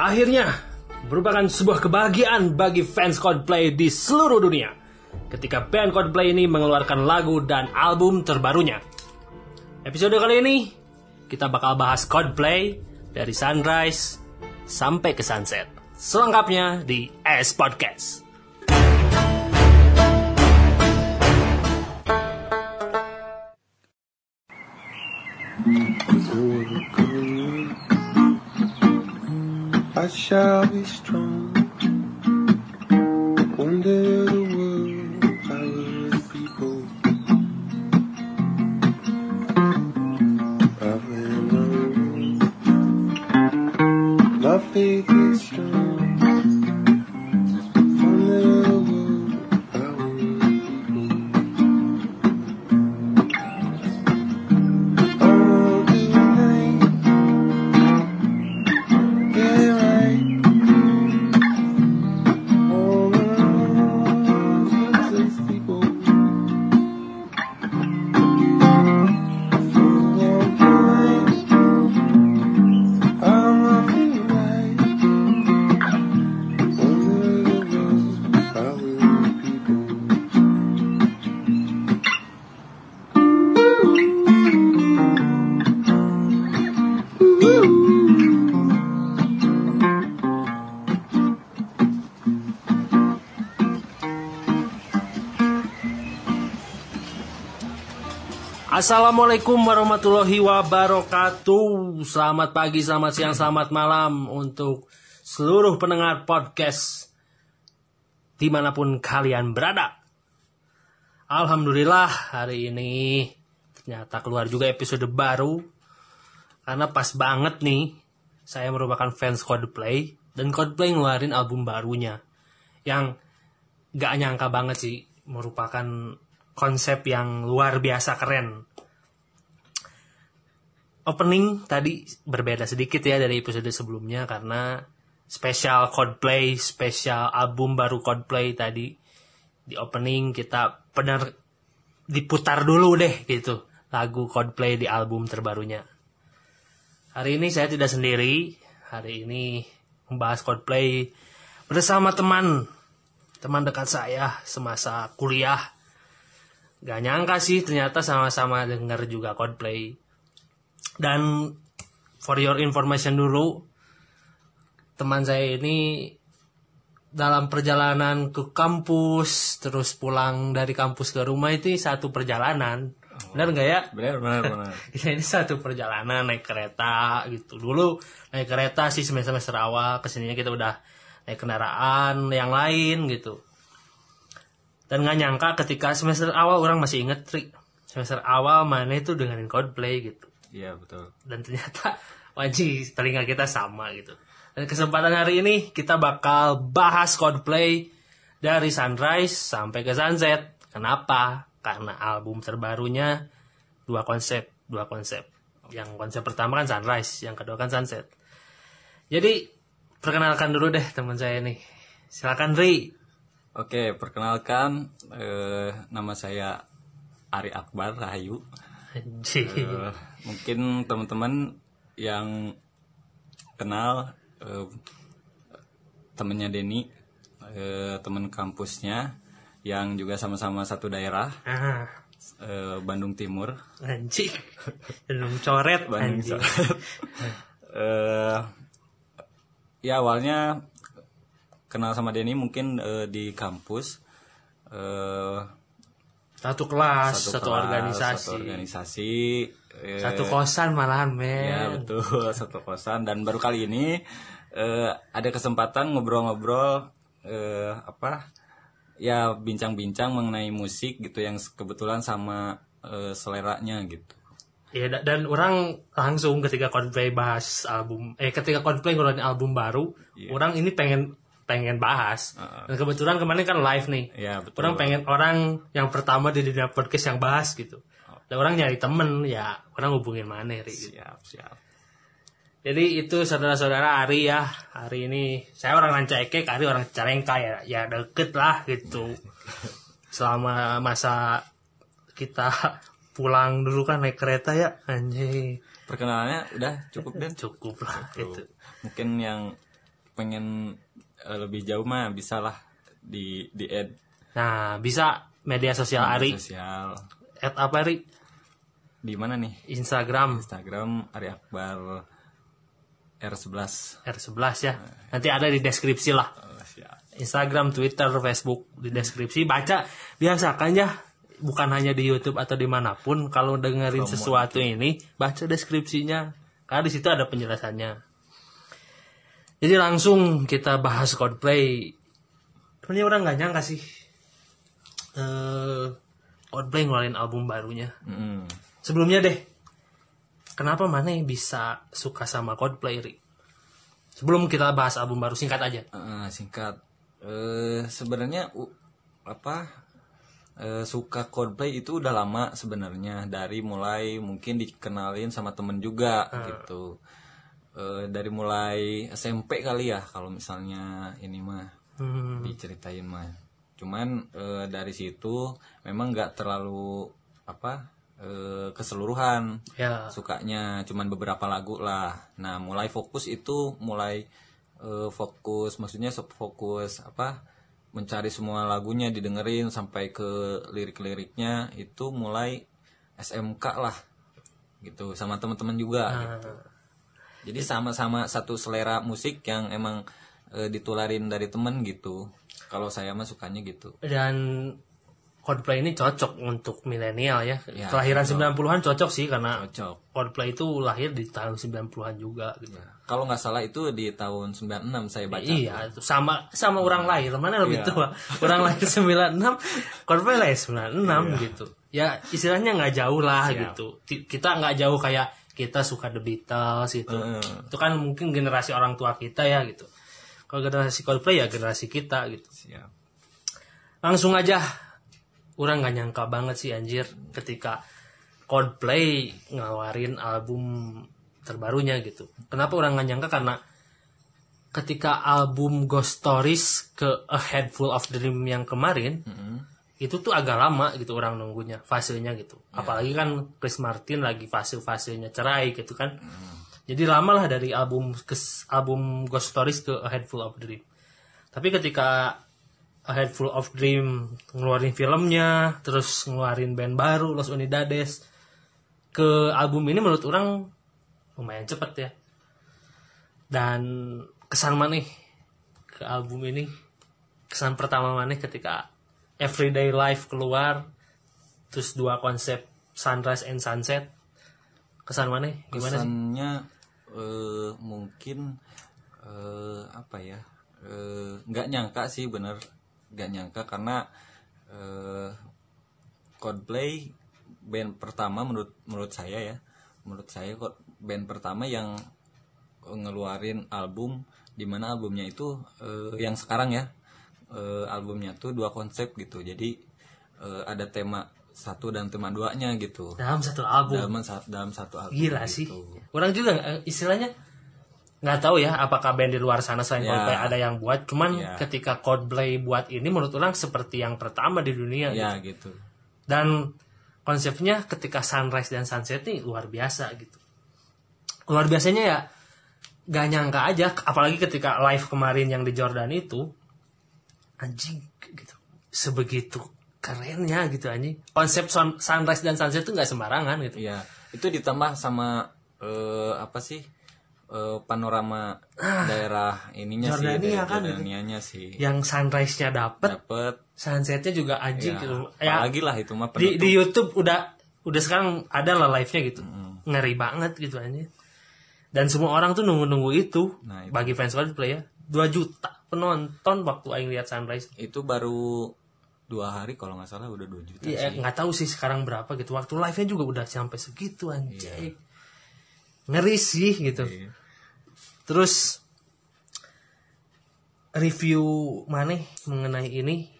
Akhirnya, merupakan sebuah kebahagiaan bagi fans Coldplay di seluruh dunia ketika band Coldplay ini mengeluarkan lagu dan album terbarunya. Episode kali ini, kita bakal bahas Coldplay dari Sunrise sampai ke Sunset. Selengkapnya di S Podcast. I shall be strong. Assalamualaikum warahmatullahi wabarakatuh. Selamat pagi, selamat siang, selamat malam untuk seluruh pendengar podcast di mana pun kalian berada. Alhamdulillah hari ini ternyata keluar juga episode baru karena pas banget nih saya merupakan fans Coldplay dan Coldplay ngeluarin album barunya yang gak nyangka banget sih merupakan konsep yang luar biasa keren. Opening tadi berbeda sedikit ya dari episode sebelumnya karena spesial Coldplay, spesial album baru Coldplay tadi di opening kita benar diputar dulu deh gitu lagu Coldplay di album terbarunya. Hari ini saya tidak sendiri. Hari ini membahas Coldplay bersama teman teman dekat saya semasa kuliah. Gak nyangka sih ternyata sama-sama denger juga Coldplay. Dan for your information dulu, teman saya ini dalam perjalanan ke kampus, terus pulang dari kampus ke rumah itu satu perjalanan. Benar nggak ya? Benar, benar, benar. Ini satu perjalanan naik kereta gitu. Dulu naik kereta sih semester-semester awal, ke sininya kita udah naik kendaraan yang lain gitu. Dan nggak nyangka ketika semester awal orang masih inget Tri. Semester awal mana itu dengerin Coldplay gitu. Iya, betul. Dan ternyata wajib telinga kita sama gitu. Dan kesempatan hari ini kita bakal bahas Coldplay dari Sunrise sampai ke Sunset. Kenapa? Karena album terbarunya dua konsep, dua konsep. Yang konsep pertama kan Sunrise, yang kedua kan Sunset. Jadi perkenalkan dulu deh teman saya nih. Silakan Ri. Oke, perkenalkan eh, nama saya Ari Akbar Rahayu. Eh, mungkin teman-teman yang kenal eh, temennya Denny, eh, teman kampusnya yang juga sama-sama satu daerah, Ah, eh, Bandung Timur. anjing. Belum coret Bandung anjing. eh ya awalnya kenal sama Denny mungkin eh, di kampus eh Satu kelas, satu, kelas, organisasi. satu organisasi eh, Satu kosan malahan men. ya betul satu kosan dan baru kali ini eh, ada kesempatan ngobrol-ngobrol eh, apa ya bincang-bincang mengenai musik gitu yang kebetulan sama eh, seleranya gitu Iya da- dan orang langsung ketika Coldplay bahas album eh ketika Coldplay ngeluarin album baru, Iya. orang ini pengen pengen bahas. Heeh. Dan kebetulan kemarin kan live nih. ya betul Orang pengen orang yang pertama di dunia podcast yang bahas gitu. Dan orang nyari temen ya orang hubungin mana Ri. gitu. siap siap Jadi itu saudara-saudara Ari ya. Hari ini saya orang Rancaikek, Ari orang Calengka ya. Ya deket lah gitu. Selama masa kita pulang dulu kan naik kereta ya anjing perkenalannya udah cukup dan cukup lah gitu mungkin yang pengen lebih jauh mah bisalah di di add Nah, bisa media sosial Ari. sosial At apa Ari? di mana nih Instagram Instagram Ari Akbar R11 R11 ya. Nanti ada di deskripsi lah. Oh. Instagram, Twitter, Facebook di deskripsi. Baca biasakan ya. Bukan hanya di YouTube atau di mana pun. Kalau dengerin sesuatu ini, baca deskripsinya. Karena di situ ada penjelasannya. Jadi langsung kita bahas Coldplay. Sebenarnya orang nggak nyangka sih. eh Coldplay ngeluarin album barunya. Mm-mm. Sebelumnya deh, kenapa mana bisa suka sama Coldplay, Ri? Sebelum kita bahas album baru, singkat aja. Eh, singkat eh sebenarnya u- apa eh, suka Coldplay itu udah lama sebenarnya dari mulai mungkin dikenalin sama temen juga gitu Eh, dari mulai SMP kali ya kalau misalnya ini mah Hmm, diceritain mah cuman eh, dari situ memang nggak terlalu apa eh, keseluruhan ya, sukanya cuman beberapa lagu lah. Nah, mulai fokus itu mulai fokus maksudnya fokus apa? mencari semua lagunya didengerin sampai ke lirik-liriknya itu mulai SMK lah. Gitu sama teman-teman juga gitu. Jadi sama-sama satu selera musik yang emang eh, ditularin dari temen gitu. Kalau saya mah sukanya gitu. dan Coldplay ini cocok untuk milenial ya. Ya, Kelahiran 90-an cocok sih karena Cocok. Coldplay itu lahir di tahun 90-an juga gitu. Kalau nggak salah itu di tahun 96 saya baca. Iya, itu sama sama orang lahir. Mana lebih Iya. tua? Orang lahir 96, Coldplay lahir 96 gitu. Ya istilahnya nggak jauh lah Siap. gitu. Kita nggak jauh kayak kita suka The Beatles gitu. Heeh. Itu kan mungkin generasi orang tua kita ya gitu. Kalau generasi Coldplay ya generasi kita gitu. Siap. Langsung aja orang nggak nyangka banget sih anjir ketika Coldplay ngeluarin album terbarunya gitu. Kenapa orang nggak nyangka karena ketika album Ghost Stories ke A Head Full of Dream yang kemarin Mm-mm. Itu tuh agak lama gitu orang nunggunya fasenya gitu. Apalagi kan Chris Martin lagi fase-fasenya cerai gitu kan. Jadi lama lah dari album ke album Ghost Stories ke A Head Full of Dream. Tapi ketika A Head Full of Dream ngeluarin filmnya, terus ngeluarin band baru Los Unidades ke album ini menurut orang lumayan cepet ya. Dan kesan mana nih ke album ini? Kesan pertama mana ketika Everyday Life keluar, terus dua konsep Sunrise and Sunset. Kesan mana? Gimana kesannya eh, mungkin eh, apa ya eh, nggak nyangka sih bener nggak nyangka karena eh, Coldplay band pertama menurut menurut saya ya menurut saya kok band pertama yang ngeluarin album di mana albumnya itu eh, yang sekarang ya eh, albumnya tuh dua konsep gitu jadi eh, ada tema satu dan tema duanya gitu Dalam satu album. dalam dalam satu album Gila gitu. sih. Orang juga eh, istilahnya nggak tahu ya apakah band di luar sana selain Ya. Coldplay ada yang buat. Cuman Ya. ketika Coldplay buat ini menurut orang seperti yang pertama di dunia. ya gitu Dan konsepnya ketika sunrise dan sunset ini luar biasa gitu. Luar biasanya ya gak nyangka aja. Apalagi ketika live kemarin yang di Jordan itu. Anjing gitu. Sebegitu kerennya gitu anjing. Konsep sun- sunrise dan sunset itu nggak sembarangan gitu. Iya, itu ditambah sama eh, apa sih eh, panorama daerah ininya sih, Jordania daerah kan itu. Jordanianya sih. Yang sunrise-nya dapet, Dapet, sunsetnya juga anjing ya, gitu. Ya, apalagi lah itu mah di, penutup. di YouTube udah udah sekarang ada lah live-nya gitu. Ngeri banget gitu aja. Dan semua orang tuh nunggu-nunggu itu. Nah, itu. Bagi fans Coldplay ya. 2 juta penonton waktu aing lihat sunrise. Itu baru dua hari kalau nggak salah udah 2 juta Iya, sih. nggak tahu sih sekarang berapa gitu. Waktu live-nya juga udah sampai segitu Iya. anjing. Ngeri sih gitu. Iya. Terus review mana mengenai ini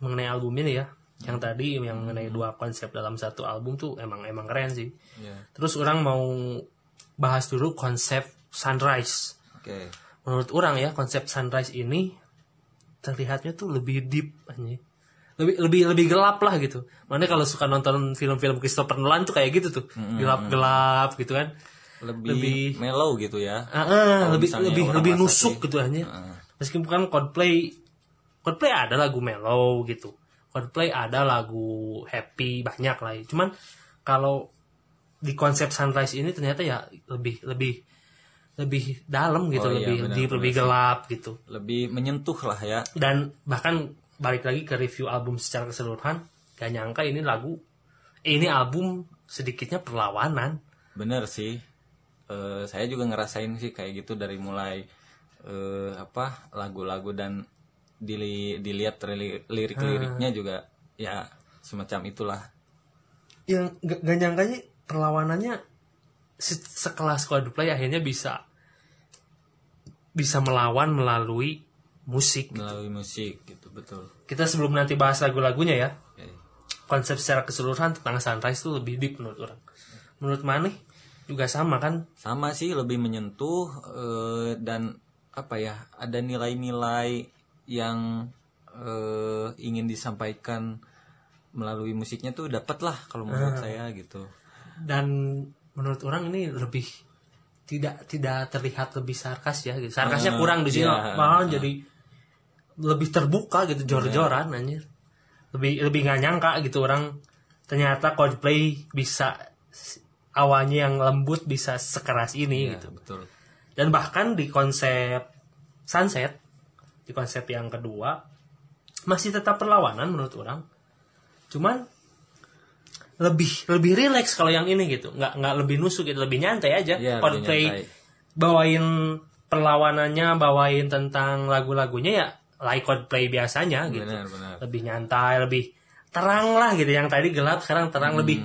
mengenai album ini ya. Yang tadi yang mengenai dua konsep dalam satu album tuh emang emang keren sih. Iya. Terus orang mau bahas dulu konsep Sunrise. Oke. Menurut orang ya konsep Sunrise ini terlihatnya tuh lebih deep anjing. Lebih lebih lebih gelap lah gitu. Mana kalau suka nonton film-film Christopher Nolan tuh kayak gitu tuh. Gelap-gelap gitu kan. lebih, lebih mellow gitu ya ah, Kalau lebih lebih lebih nusuk sih, gitu hanya. ah. Meskipun Coldplay Coldplay ada lagu mellow gitu. Coldplay ada lagu happy banyak lah. ya. Cuman kalau di konsep Sunrise ini ternyata ya lebih lebih lebih dalam gitu, Oh iya, lebih benar, deep, benar lebih sih. gelap gitu. lebih menyentuh lah ya Dan bahkan balik lagi ke review album secara keseluruhan, gak nyangka ini lagu eh, ini album sedikitnya perlawanan. bener sih Eh, saya juga ngerasain sih kayak gitu dari mulai eh, apa lagu-lagu dan dili- dilihat li- lirik-liriknya juga ya semacam itulah yang gak, gak nyangkanya perlawanannya se- sekelas Coldplay akhirnya bisa bisa melawan melalui musik. melalui musik gitu betul Kita sebelum nanti bahas lagu-lagunya ya, Oke. konsep secara keseluruhan tentang Sunrise itu lebih deep menurut orang. Menurut Maneh juga sama kan? sama sih lebih menyentuh eh, dan apa ya ada nilai-nilai yang eh, ingin disampaikan melalui musiknya tuh dapat lah kalau menurut saya gitu Dan menurut orang ini lebih tidak tidak terlihat lebih sarkas ya. Gitu. Sarkasnya Ah, kurang di sini, iya. malah jadi lebih terbuka gitu jor-joran anjir. Lebih lebih nggak nyangka gitu orang ternyata Coldplay bisa awalnya yang lembut bisa sekeras ini Ya, gitu. betul Dan bahkan di konsep Sunset, di konsep yang kedua masih tetap perlawanan menurut orang. Cuman lebih lebih rileks kalau yang ini gitu, nggak nggak lebih nusuk gitu, lebih nyantai aja. Iya, lebih Coldplay nyantai. bawain perlawanannya, bawain tentang lagu-lagunya ya like Coldplay biasanya gitu. benar benar Lebih nyantai, lebih terang lah gitu. Yang tadi gelap sekarang terang Hmm. lebih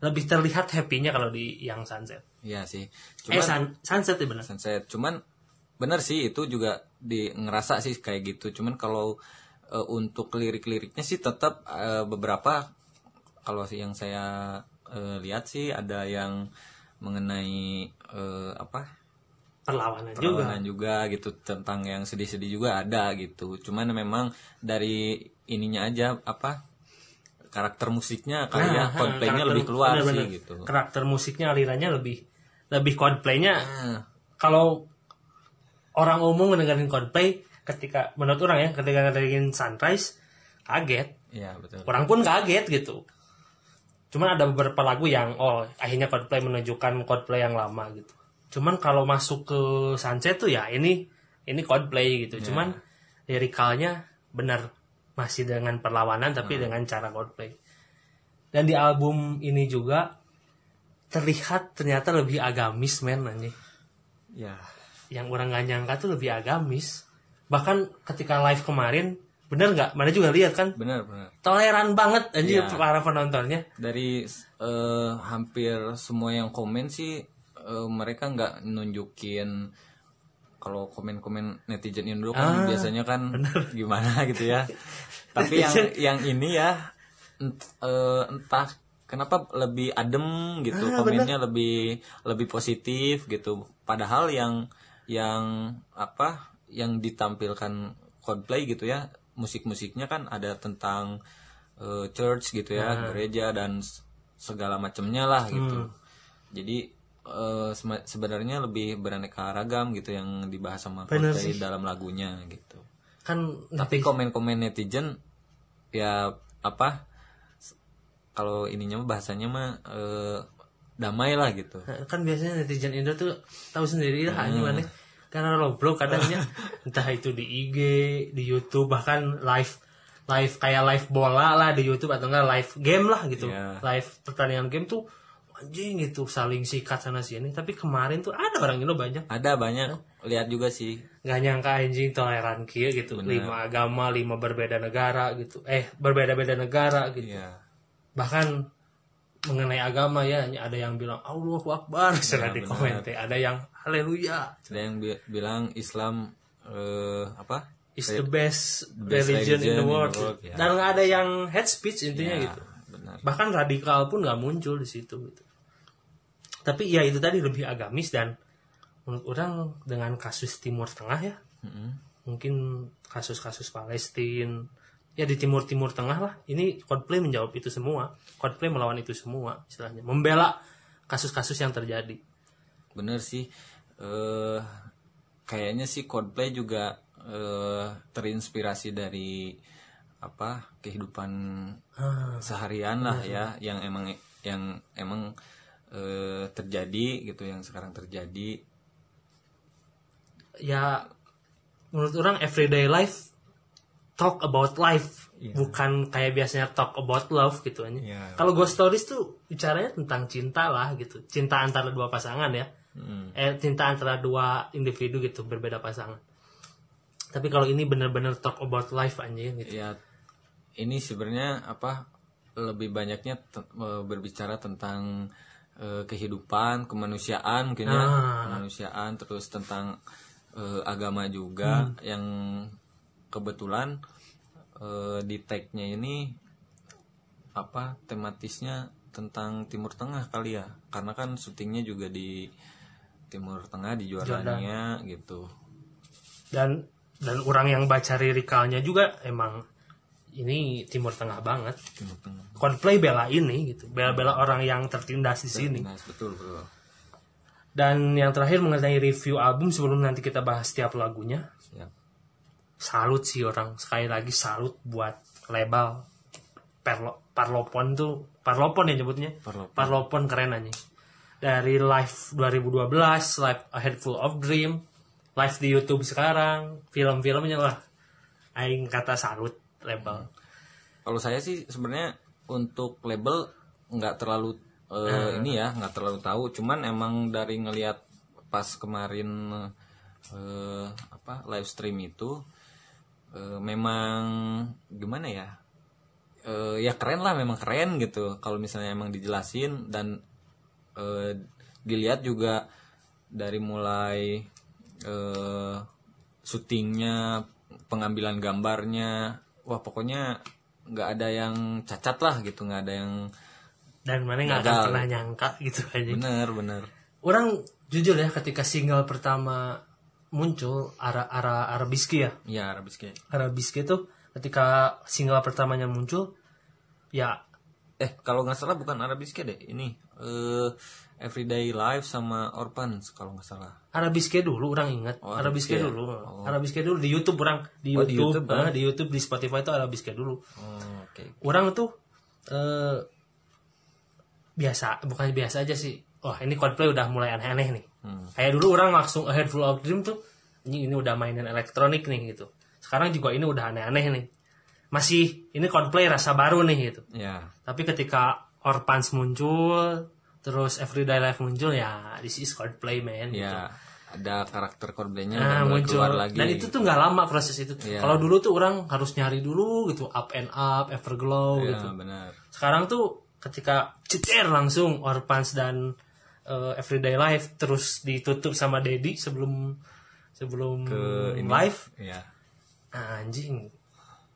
lebih terlihat happy-nya kalau di yang Sunset. Iya sih eh cuman sun- Sunset ya benar. sunset cuman benar sih itu juga di ngerasa sih kayak gitu cuman kalau eh, untuk lirik-liriknya sih tetap eh, beberapa kalau sih yang saya eh, lihat sih ada yang mengenai eh, apa Perlawanan juga. perlawanan juga. gitu tentang yang sedih-sedih juga ada gitu cuman memang dari ininya aja apa karakter musiknya kali ya Nah, Coldplay-nya lebih keluar bener-bener. sih gitu Karakter musiknya alirannya lebih lebih Coldplay-nya Nah, kalau orang umum mendengarin Coldplay ketika menurut orang ya ketika ngedengerin Sunrise kaget. iya betul Orang pun kaget gitu. Cuman ada beberapa lagu yang oh akhirnya Coldplay menunjukkan Coldplay yang lama gitu. Cuman kalau masuk ke Sunset tuh ya ini ini Coldplay gitu. Cuman lirikalnya benar masih dengan perlawanan tapi dengan cara Coldplay. Dan di album ini juga terlihat ternyata lebih agamis men anjing. ya Yang orang gak nyangka tuh lebih agamis. Bahkan ketika live kemarin bener nggak? Mana juga lihat kan? benar benar Toleran banget anjir Iya. para penontonnya. dari eh, hampir semua yang komen sih eh, mereka nggak nunjukin kalau komen-komen netizen Indo kan Ah, biasanya kan gimana gitu ya tapi yang yang ini ya ent- eh, entah kenapa lebih adem gitu Ah, komennya lebih lebih positif gitu padahal yang yang apa yang ditampilkan Coldplay gitu ya musik-musiknya kan ada tentang eh, church gitu ya Ah. gereja dan segala macamnya lah gitu. Hmm. jadi sema- sebenarnya lebih beraneka ragam gitu yang dibahas sama Coldplay dalam lagunya gitu. Kan tapi komen-komen netizen ya apa kalau ininya bahasanya mah eh, damai lah gitu. Kan biasanya netizen Indo tuh tahu sendiri lah hanya mana karena loblok kadangnya entah itu di IG, di YouTube bahkan live live kayak live bola lah di YouTube atau enggak live game lah gitu. Iya. Live pertandingan game tuh anjing gitu saling sikat sana sini tapi kemarin tuh ada orang Indo banyak ada banyak lihat juga sih nggak nyangka anjing toleran kia gitu Bener. lima agama lima berbeda negara gitu eh berbeda-beda negara gitu ya bahkan mengenai agama ya ada yang bilang Allahu Akbar setelah di benar. komen teh. ada yang Haleluya. Ada yang bi- bilang Islam eh, apa? Is the best, best religion, in the world, ya. dan nggak ada yang head speech intinya Ya, gitu. benar. Bahkan radikal pun nggak muncul di situ gitu. Tapi ya itu tadi lebih agamis dan menurut orang dengan kasus Timur Tengah ya Mm-mm. mungkin kasus-kasus Palestina ya di timur timur tengah lah ini Coldplay menjawab itu semua. Coldplay melawan itu semua istilahnya. Membela kasus-kasus yang terjadi bener sih. Eh kayaknya sih Coldplay juga eh terinspirasi dari apa kehidupan seharian lah ya yang emang yang emang eh, terjadi gitu yang sekarang terjadi. Ya menurut orang everyday life talk about life. Iya. bukan kayak biasanya talk about love gitu aja. Iya. Kalau ghost stories tuh bicaranya tentang cinta lah gitu, cinta antara dua pasangan ya, Hmm. eh cinta antara dua individu gitu berbeda pasangan. Tapi kalau ini bener-bener talk about life anjing gitu. ya ini sebenarnya apa lebih banyaknya te- eh, berbicara tentang eh, kehidupan kemanusiaan mungkin ya Ah. kemanusiaan terus tentang eh, agama juga yang kebetulan eh, di tag-nya ini apa tematisnya tentang Timur Tengah kali ya karena kan syutingnya juga di Timur Tengah di Jordania gitu. Dan dan orang yang baca lirikalnya juga emang ini Timur Tengah banget. Timur Tengah. Coldplay bela ini gitu, bela-bela orang yang tertindas di sini. Betul betul Dan yang terakhir mengenai review album sebelum nanti kita bahas setiap lagunya, siap. Salut sih orang sekali lagi salut buat label Perlo, Parlopon tuh Parlopon ya nyebutnya? Parlopon. Parlopon keren aja dari live 2012 live A Head Full of Dream live di YouTube sekarang film-filmnya wah aing kata salut label Kalau saya sih sebenarnya untuk label nggak terlalu eh, ini ya nggak terlalu tahu, cuman emang dari ngelihat pas kemarin eh, apa live stream itu eh, memang gimana ya? Eh, ya keren lah, memang keren gitu. Kalau misalnya emang dijelasin dan eh, dilihat juga dari mulai eh, syutingnya, pengambilan gambarnya, wah pokoknya nggak ada yang cacat lah gitu, nggak ada yang dan mana nggak akan pernah nyangka gitu aja bener bener. orang jujur ya ketika single pertama muncul ara ara arabiski ya Ya Arabiske. arabiski itu ketika single pertamanya muncul ya Eh kalau nggak salah bukan Arabiske deh, ini eh Everyday Life sama Orphans kalau nggak salah. arabiski dulu orang ingat Oh, Arabiske ya? dulu Oh. arabiski dulu di YouTube orang di Oh, di YouTube, YouTube, ah, di YouTube di Spotify itu arabiski dulu Oh, Oke. orang tuh eh biasa bukan biasa aja sih wah ini Coldplay udah mulai aneh-aneh nih Hmm. kayak dulu orang langsung A Head Full of Dream tuh ini ini udah mainan elektronik nih gitu sekarang juga ini udah aneh-aneh nih masih ini Coldplay rasa baru nih gitu Ya. tapi ketika Orphans muncul terus Everyday Life muncul ya this is Coldplay man gitu. Ya. Ada karakter Coldplay-nya Nah, muncul keluar lagi. dan itu tuh nggak lama proses itu Iya. kalau dulu tuh orang harus nyari dulu gitu up and up Everglow Ya, gitu benar. sekarang tuh ketika cecer langsung Orphans dan uh, Everyday Life terus ditutup sama Dedi sebelum sebelum Ke ini. live Ya. anjing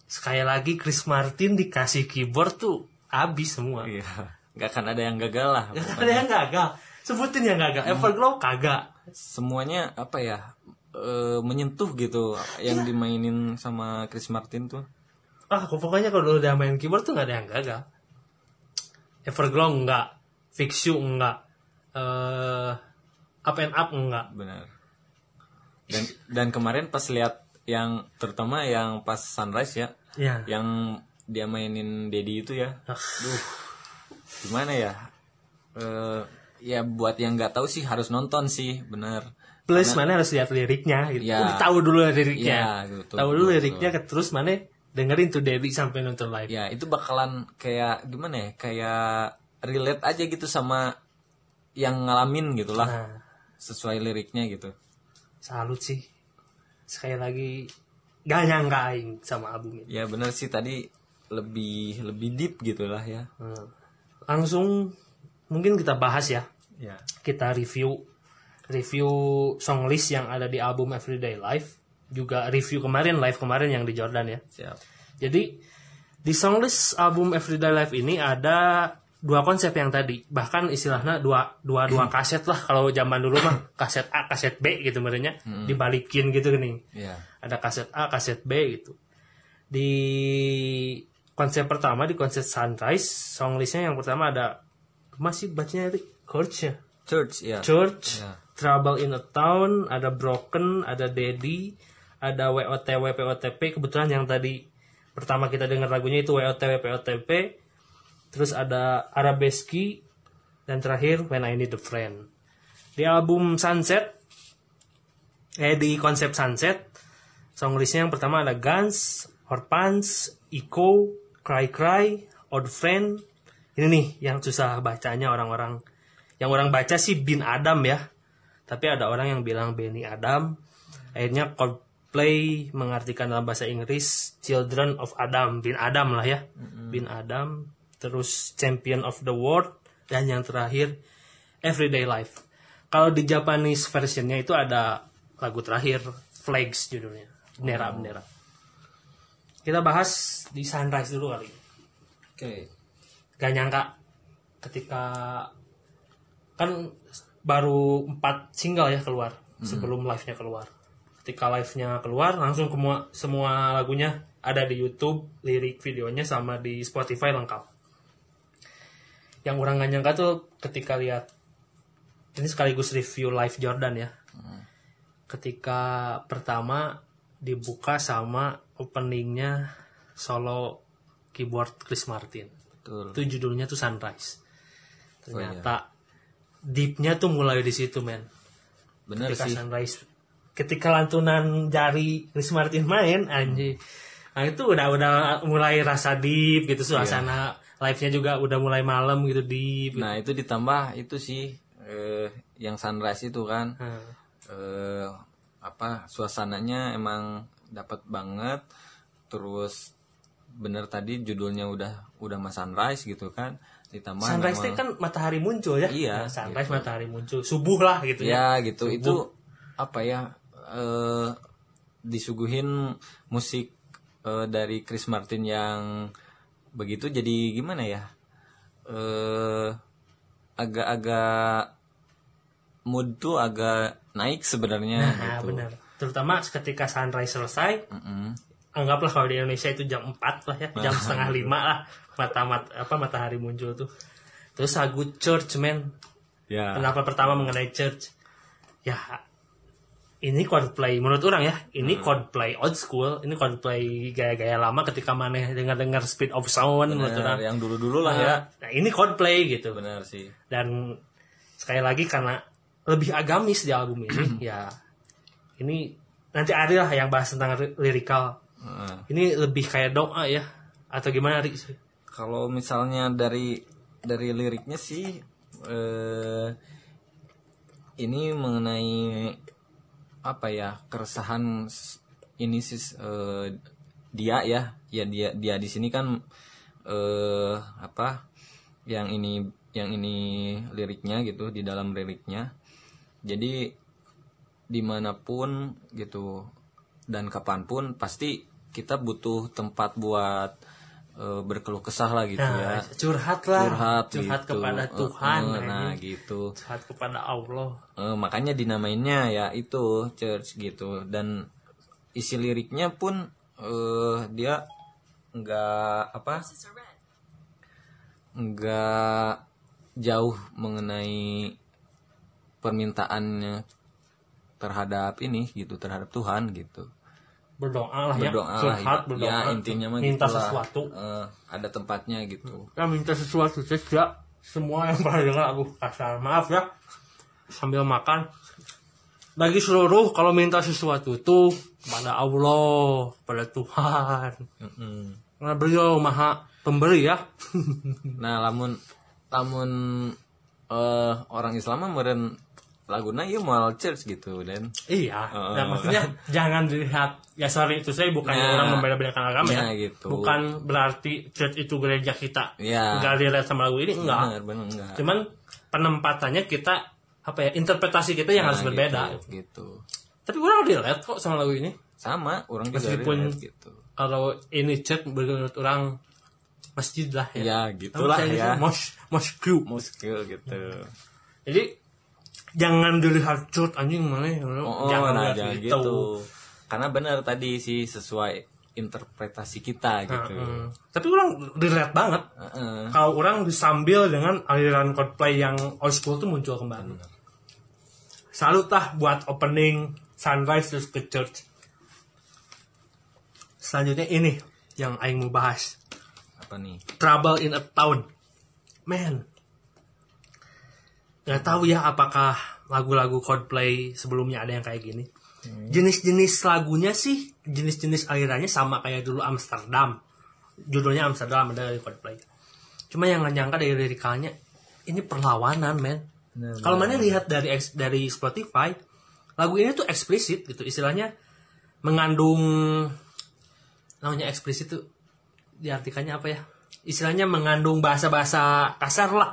sekali lagi Chris Martin dikasih keyboard tuh habis semua Iya. Nggak akan ada yang gagal lah. Gak ada yang gagal sebutin yang gagal Everglow kagak Semuanya apa ya? eh, menyentuh gitu yang dimainin sama Chris Martin tuh. ah pokoknya kalau udah main keyboard tuh nggak ada yang gagal Everglow enggak Fix You enggak eh Up and Up enggak Benar. Dan dan kemarin pas lihat yang terutama yang pas Sunrise ya, ya yang dia mainin Dedi itu ya. Ah. Duh. Gimana ya? Eh ya buat yang nggak tahu sih harus nonton sih, bener. plus mana harus lihat liriknya gitu. Ya. Udah tahu dulu liriknya. Ya, betul, tahu dulu liriknya ke- terus mana dengerin tuh Debbie sampai nonton live. Ya itu bakalan kayak gimana ya? Kayak relate aja gitu sama yang ngalamin gitulah Nah, sesuai liriknya gitu. salut sih. Sekali lagi gak nyangka aing sama album ini. Ya bener sih tadi lebih lebih deep gitulah ya. Hmm. Langsung mungkin kita bahas ya. Ya. Kita review review song list yang ada di album Everyday Life. Juga review kemarin live kemarin yang di Jordan ya. Siap. Jadi di songlist album Everyday Life ini ada dua konsep yang tadi bahkan istilahnya dua dua dua kaset lah kalau zaman dulu mah kaset A kaset B gitu merenya dibalikin gitu nih Ya. ada kaset A kaset B gitu di konsep pertama di konsep Sunrise songlistnya yang pertama ada masih bacanya tadi Church ya Church ya. Church Ya. Trouble in a Town, ada Broken, ada Daddy, ada WOTW POTP. Kebetulan yang tadi pertama kita dengar lagunya itu WOTW POTP. Terus ada Arabeski dan terakhir When I Need a Friend. Di album Sunset, eh di konsep Sunset, song listnya yang pertama ada Guns, Orphans, Echo, Cry Cry, Odd Friend. Ini nih yang susah bacanya orang-orang. Yang orang baca sih Bin Adam ya. Tapi ada orang yang bilang Benny Adam. Akhirnya Coldplay mengartikan dalam bahasa Inggris Children of Adam, Bin Adam lah ya. Bin Adam, terus Champion of the World dan yang terakhir Everyday Life. Kalau di Japanese versionnya itu ada lagu terakhir Flags judulnya. Bendera-bendera. Kita bahas di Sunrise dulu kali. Oke. Gak nyangka ketika kan baru empat single ya keluar sebelum live-nya keluar. Ketika live-nya keluar langsung semua semua lagunya ada di YouTube, lirik videonya sama di Spotify lengkap. Yang orang gak nyangka tuh ketika lihat ini sekaligus review live Jordan ya. Ketika pertama dibuka sama openingnya solo keyboard Chris Martin. Betul. Itu judulnya tuh Sunrise. Ternyata deepnya tuh mulai di situ men. Bener Ketika sih. Sunrise, ketika lantunan jari Chris Martin main, anjing. Nah itu udah udah mulai rasa deep gitu suasana live-nya juga udah mulai malam gitu deep. gitu. Nah itu ditambah itu sih eh, yang sunrise itu kan Nah, eh, apa suasananya emang dapat banget. Terus bener tadi judulnya udah udah mas sunrise gitu kan. Ditambah Sunrise itu kan matahari muncul ya. Iya, Nah, sunrise matahari muncul, subuh lah gitu ya ya. gitu itu apa ya eh disuguhin musik eh, dari Chris Martin yang begitu jadi gimana ya eh agak-agak mood tuh agak naik sebenarnya Nah, gitu. benar. Terutama ketika sunrise selesai, Mm-mm. anggaplah kalau di Indonesia itu jam 4 lah ya, jam setengah lima lah mata, mat- apa matahari muncul tuh. Terus lagu Church man, Ya. Kenapa pertama mengenai Church? Ya ini Coldplay menurut orang ya, ini Hmm. Coldplay old school, ini Coldplay gaya-gaya lama ketika mana dengar-dengar Speed of Sound menurut Bener, orang. yang dulu-dulu lah ya. Nah, ini Coldplay gitu. Benar sih. Dan sekali lagi karena lebih agamis di album ini, ya ini nanti ada lah yang bahas tentang ri- lirikal. Heeh. Ini lebih kayak doa ya atau gimana Rik? Kalau misalnya dari dari liriknya sih eh ini mengenai apa ya keresahan ini sih eh, dia ya. Ya dia dia di sini kan eh apa yang ini yang ini liriknya gitu di dalam liriknya. Jadi di mana pun gitu dan kapan pun pasti kita butuh tempat buat berkeluh kesah lah gitu Nah, ya curhat lah, curhat, curhat gitu. kepada Eh, Tuhan, eh, nah anjing. gitu curhat kepada Allah. Eh, makanya dinamainnya ya itu church gitu dan isi liriknya pun eh dia nggak apa nggak jauh mengenai permintaannya terhadap ini gitu terhadap Tuhan gitu Berdoa lah ya, berdoa lah curhat, ya, berdoa. ya intinya mah minta gitulah. sesuatu. Eh, ada tempatnya gitu Ya minta sesuatu saja. Semua yang pernah dengar aku kasar. Maaf ya. Sambil makan. Bagi seluruh kalau minta sesuatu tuh kepada Allah, kepada Tuhan. Mm-mm. Karena beliau maha pemberi ya. Nah, lamun lamun eh orang Islam mah meureun laguna ieu moal church gitu dan iya. Heeh. Nah, maksudnya jangan dilihat ya sorry itu saya bukan Nah, orang membeda-bedakan agama ya. nah, gitu. Bukan berarti church itu gereja kita. Iya. Enggak dilihat sama lagu ini enggak. bener bener enggak. Cuman penempatannya kita apa ya interpretasi kita yang Nah, harus gitu, berbeda. gitu. Tapi orang relate kok sama lagu ini. Sama, orang juga Meskipun- relate gitu. Kalau ini chat menurut orang masjid lah ya. Ya, gitulah ya. Mos mosque. Gitu. Jadi jangan dilihat cut anjing mana Oh, oh, jangan nah jangan itu. gitu. Karena benar tadi sih sesuai interpretasi kita gitu. Hmm. Tapi orang relate banget. Heeh. Kalau orang disambil dengan aliran Coldplay yang old school tuh muncul kembali. salut lah buat opening sunrise terus ke church selanjutnya ini yang aing mau bahas Apa nih? Trouble in a Town man nggak tahu ya apakah lagu-lagu Coldplay sebelumnya ada yang kayak gini. Jenis-jenis lagunya sih jenis-jenis alirannya sama kayak dulu Amsterdam. Judulnya Amsterdam ada dari Coldplay. Cuma yang nggak nyangka dari lirikalnya ini perlawanan men. Kalau mana lihat dari dari Spotify lagu ini tuh eksplisit gitu. Istilahnya mengandung namanya eksplisit tuh diartikannya apa ya istilahnya mengandung bahasa-bahasa kasar lah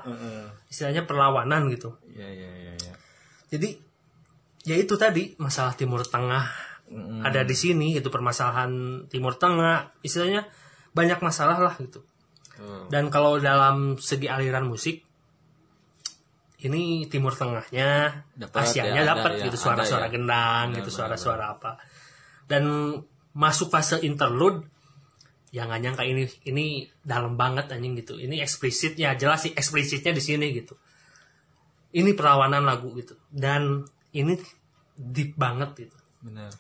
istilahnya perlawanan gitu Iya iya iya. jadi ya itu tadi masalah Timur Tengah Mm-mm. ada di sini itu permasalahan Timur Tengah istilahnya banyak masalah lah gitu Oh. dan kalau dalam segi aliran musik ini Timur Tengahnya Dapat, Asianya ya, dapat ya, gitu suara-suara ya. gendang Benar, gitu suara-suara apa dan masuk fase interlude ya nggak nyangka ini ini dalam banget anjing gitu ini eksplisit ya jelas sih eksplisitnya di sini gitu ini perlawanan lagu gitu dan ini deep banget gitu Benar.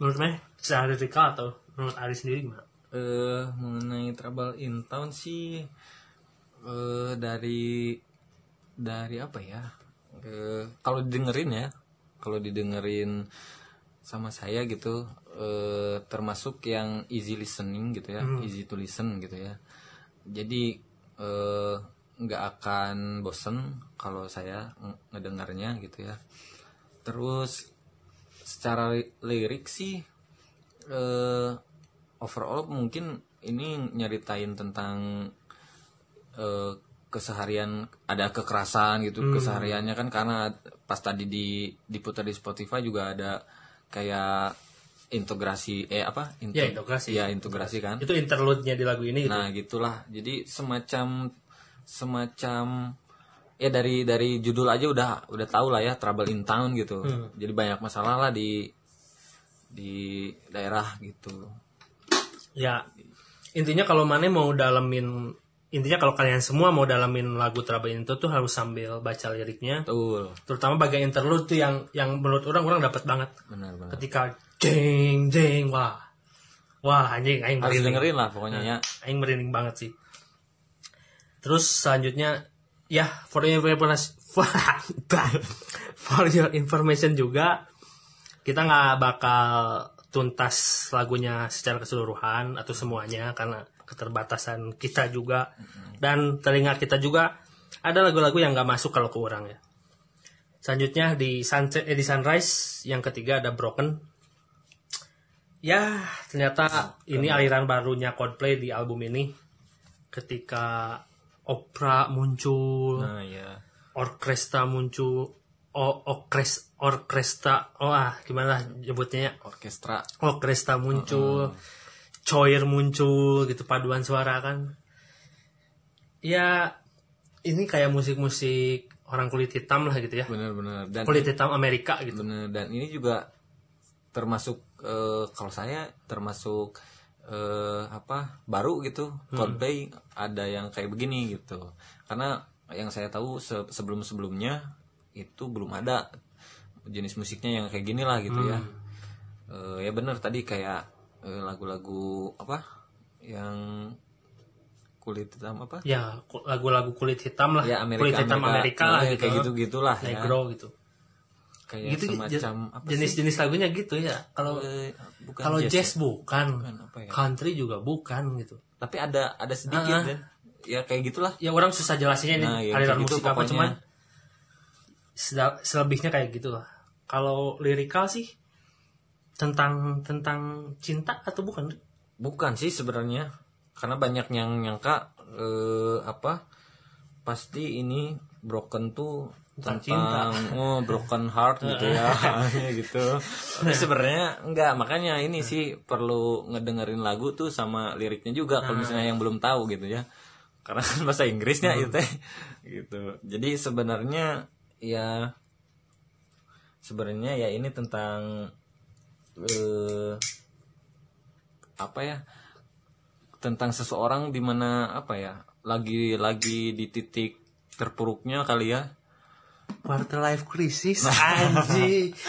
menurut saya secara lirikal atau menurut Ari sendiri gimana? eh mengenai Trouble in Town sih eh dari dari apa ya? Eh, kalau didengerin ya, kalau didengerin sama saya gitu eh termasuk yang easy listening gitu ya, easy to listen gitu ya. Jadi eh nggak akan bosen kalau saya ng- ngedengarnya gitu ya. Terus secara li- lirik sih eh overall mungkin ini nyeritain tentang eh, keseharian ada kekerasan gitu kesehariannya kan karena pas tadi di diputar di Spotify juga ada kayak integrasi eh apa Inte- Ya, integrasi. ya integrasi kan Itu interlude-nya di lagu ini gitu. Nah, gitulah. Jadi semacam semacam ya dari dari judul aja udah udah tahu lah ya Trouble in Town gitu. Jadi banyak masalah lah di di daerah gitu. Ya, intinya kalau mana mau dalemin intinya kalau kalian semua mau dalemin lagu Town tuh harus sambil baca liriknya. Betul. Terutama bagian interlude tuh yang yang menurut orang orang dapat banget. Benar benar. Ketika jeng jeng wah. Wah, anjing aing Harus merinding. dengerin lah pokoknya ya. Aing merinding banget sih. Terus selanjutnya ya for your information for your information juga kita nggak bakal tuntas lagunya secara keseluruhan atau semuanya karena keterbatasan kita juga dan telinga kita juga ada lagu-lagu yang nggak masuk kalau ke orang ya. Selanjutnya di sunset eh, di sunrise yang ketiga ada broken. Ya ternyata ini aliran barunya Coldplay di album ini. Ketika opera muncul, Nah, ya. orkestra muncul, orkes, orkestra, oh ah gimana nyebutnya ya? Orkestra. orkestra muncul, choir muncul gitu paduan suara kan. Ya ini kayak musik-musik orang kulit hitam lah gitu ya. Benar-benar dan Kulit hitam Amerika gitu. bener dan ini juga termasuk eh, kalau saya termasuk eh, apa baru gitu Coldplay ada yang kayak begini gitu karena yang saya tahu sebelum sebelumnya itu belum ada jenis musiknya yang kayak gini lah gitu ya Eh, ya bener tadi kayak lagu-lagu apa yang kulit hitam apa Ya lagu-lagu kulit hitam lah. ya Amerika kulit hitam Amerika, lah Eh, gitu. kayak gitu gitulah ya Negro gitu. kayak gitu semacam apa jenis-jenis lagunya gitu ya. Kalau Eh, bukan kalau jazz jazz, ya? bukan, Bukan, apa ya? country juga bukan gitu. tapi ada ada sedikit Ah, ah. kan ya kayak gitulah Ya orang susah jelasinnya ini Nah, ya, aliran gitu musik apa pokoknya. cuman seda- selebihnya kayak gitu lah. Kalau lirikal sih tentang tentang cinta atau bukan? bukan sih sebenarnya. Karena banyak yang nyangka eh, apa pasti ini broken tuh Tentang tentang oh broken heart gitu ya gitu. Tapi sebenarnya enggak. Makanya ini sih perlu ngedengerin lagu tuh sama liriknya juga kalau misalnya yang belum tahu gitu ya. Karena kan bahasa Inggrisnya itu teh gitu. Jadi sebenarnya ya sebenarnya ya ini tentang eh apa ya tentang seseorang di mana apa ya lagi lagi di titik terpuruknya kali ya. Quarter life crisis anjing.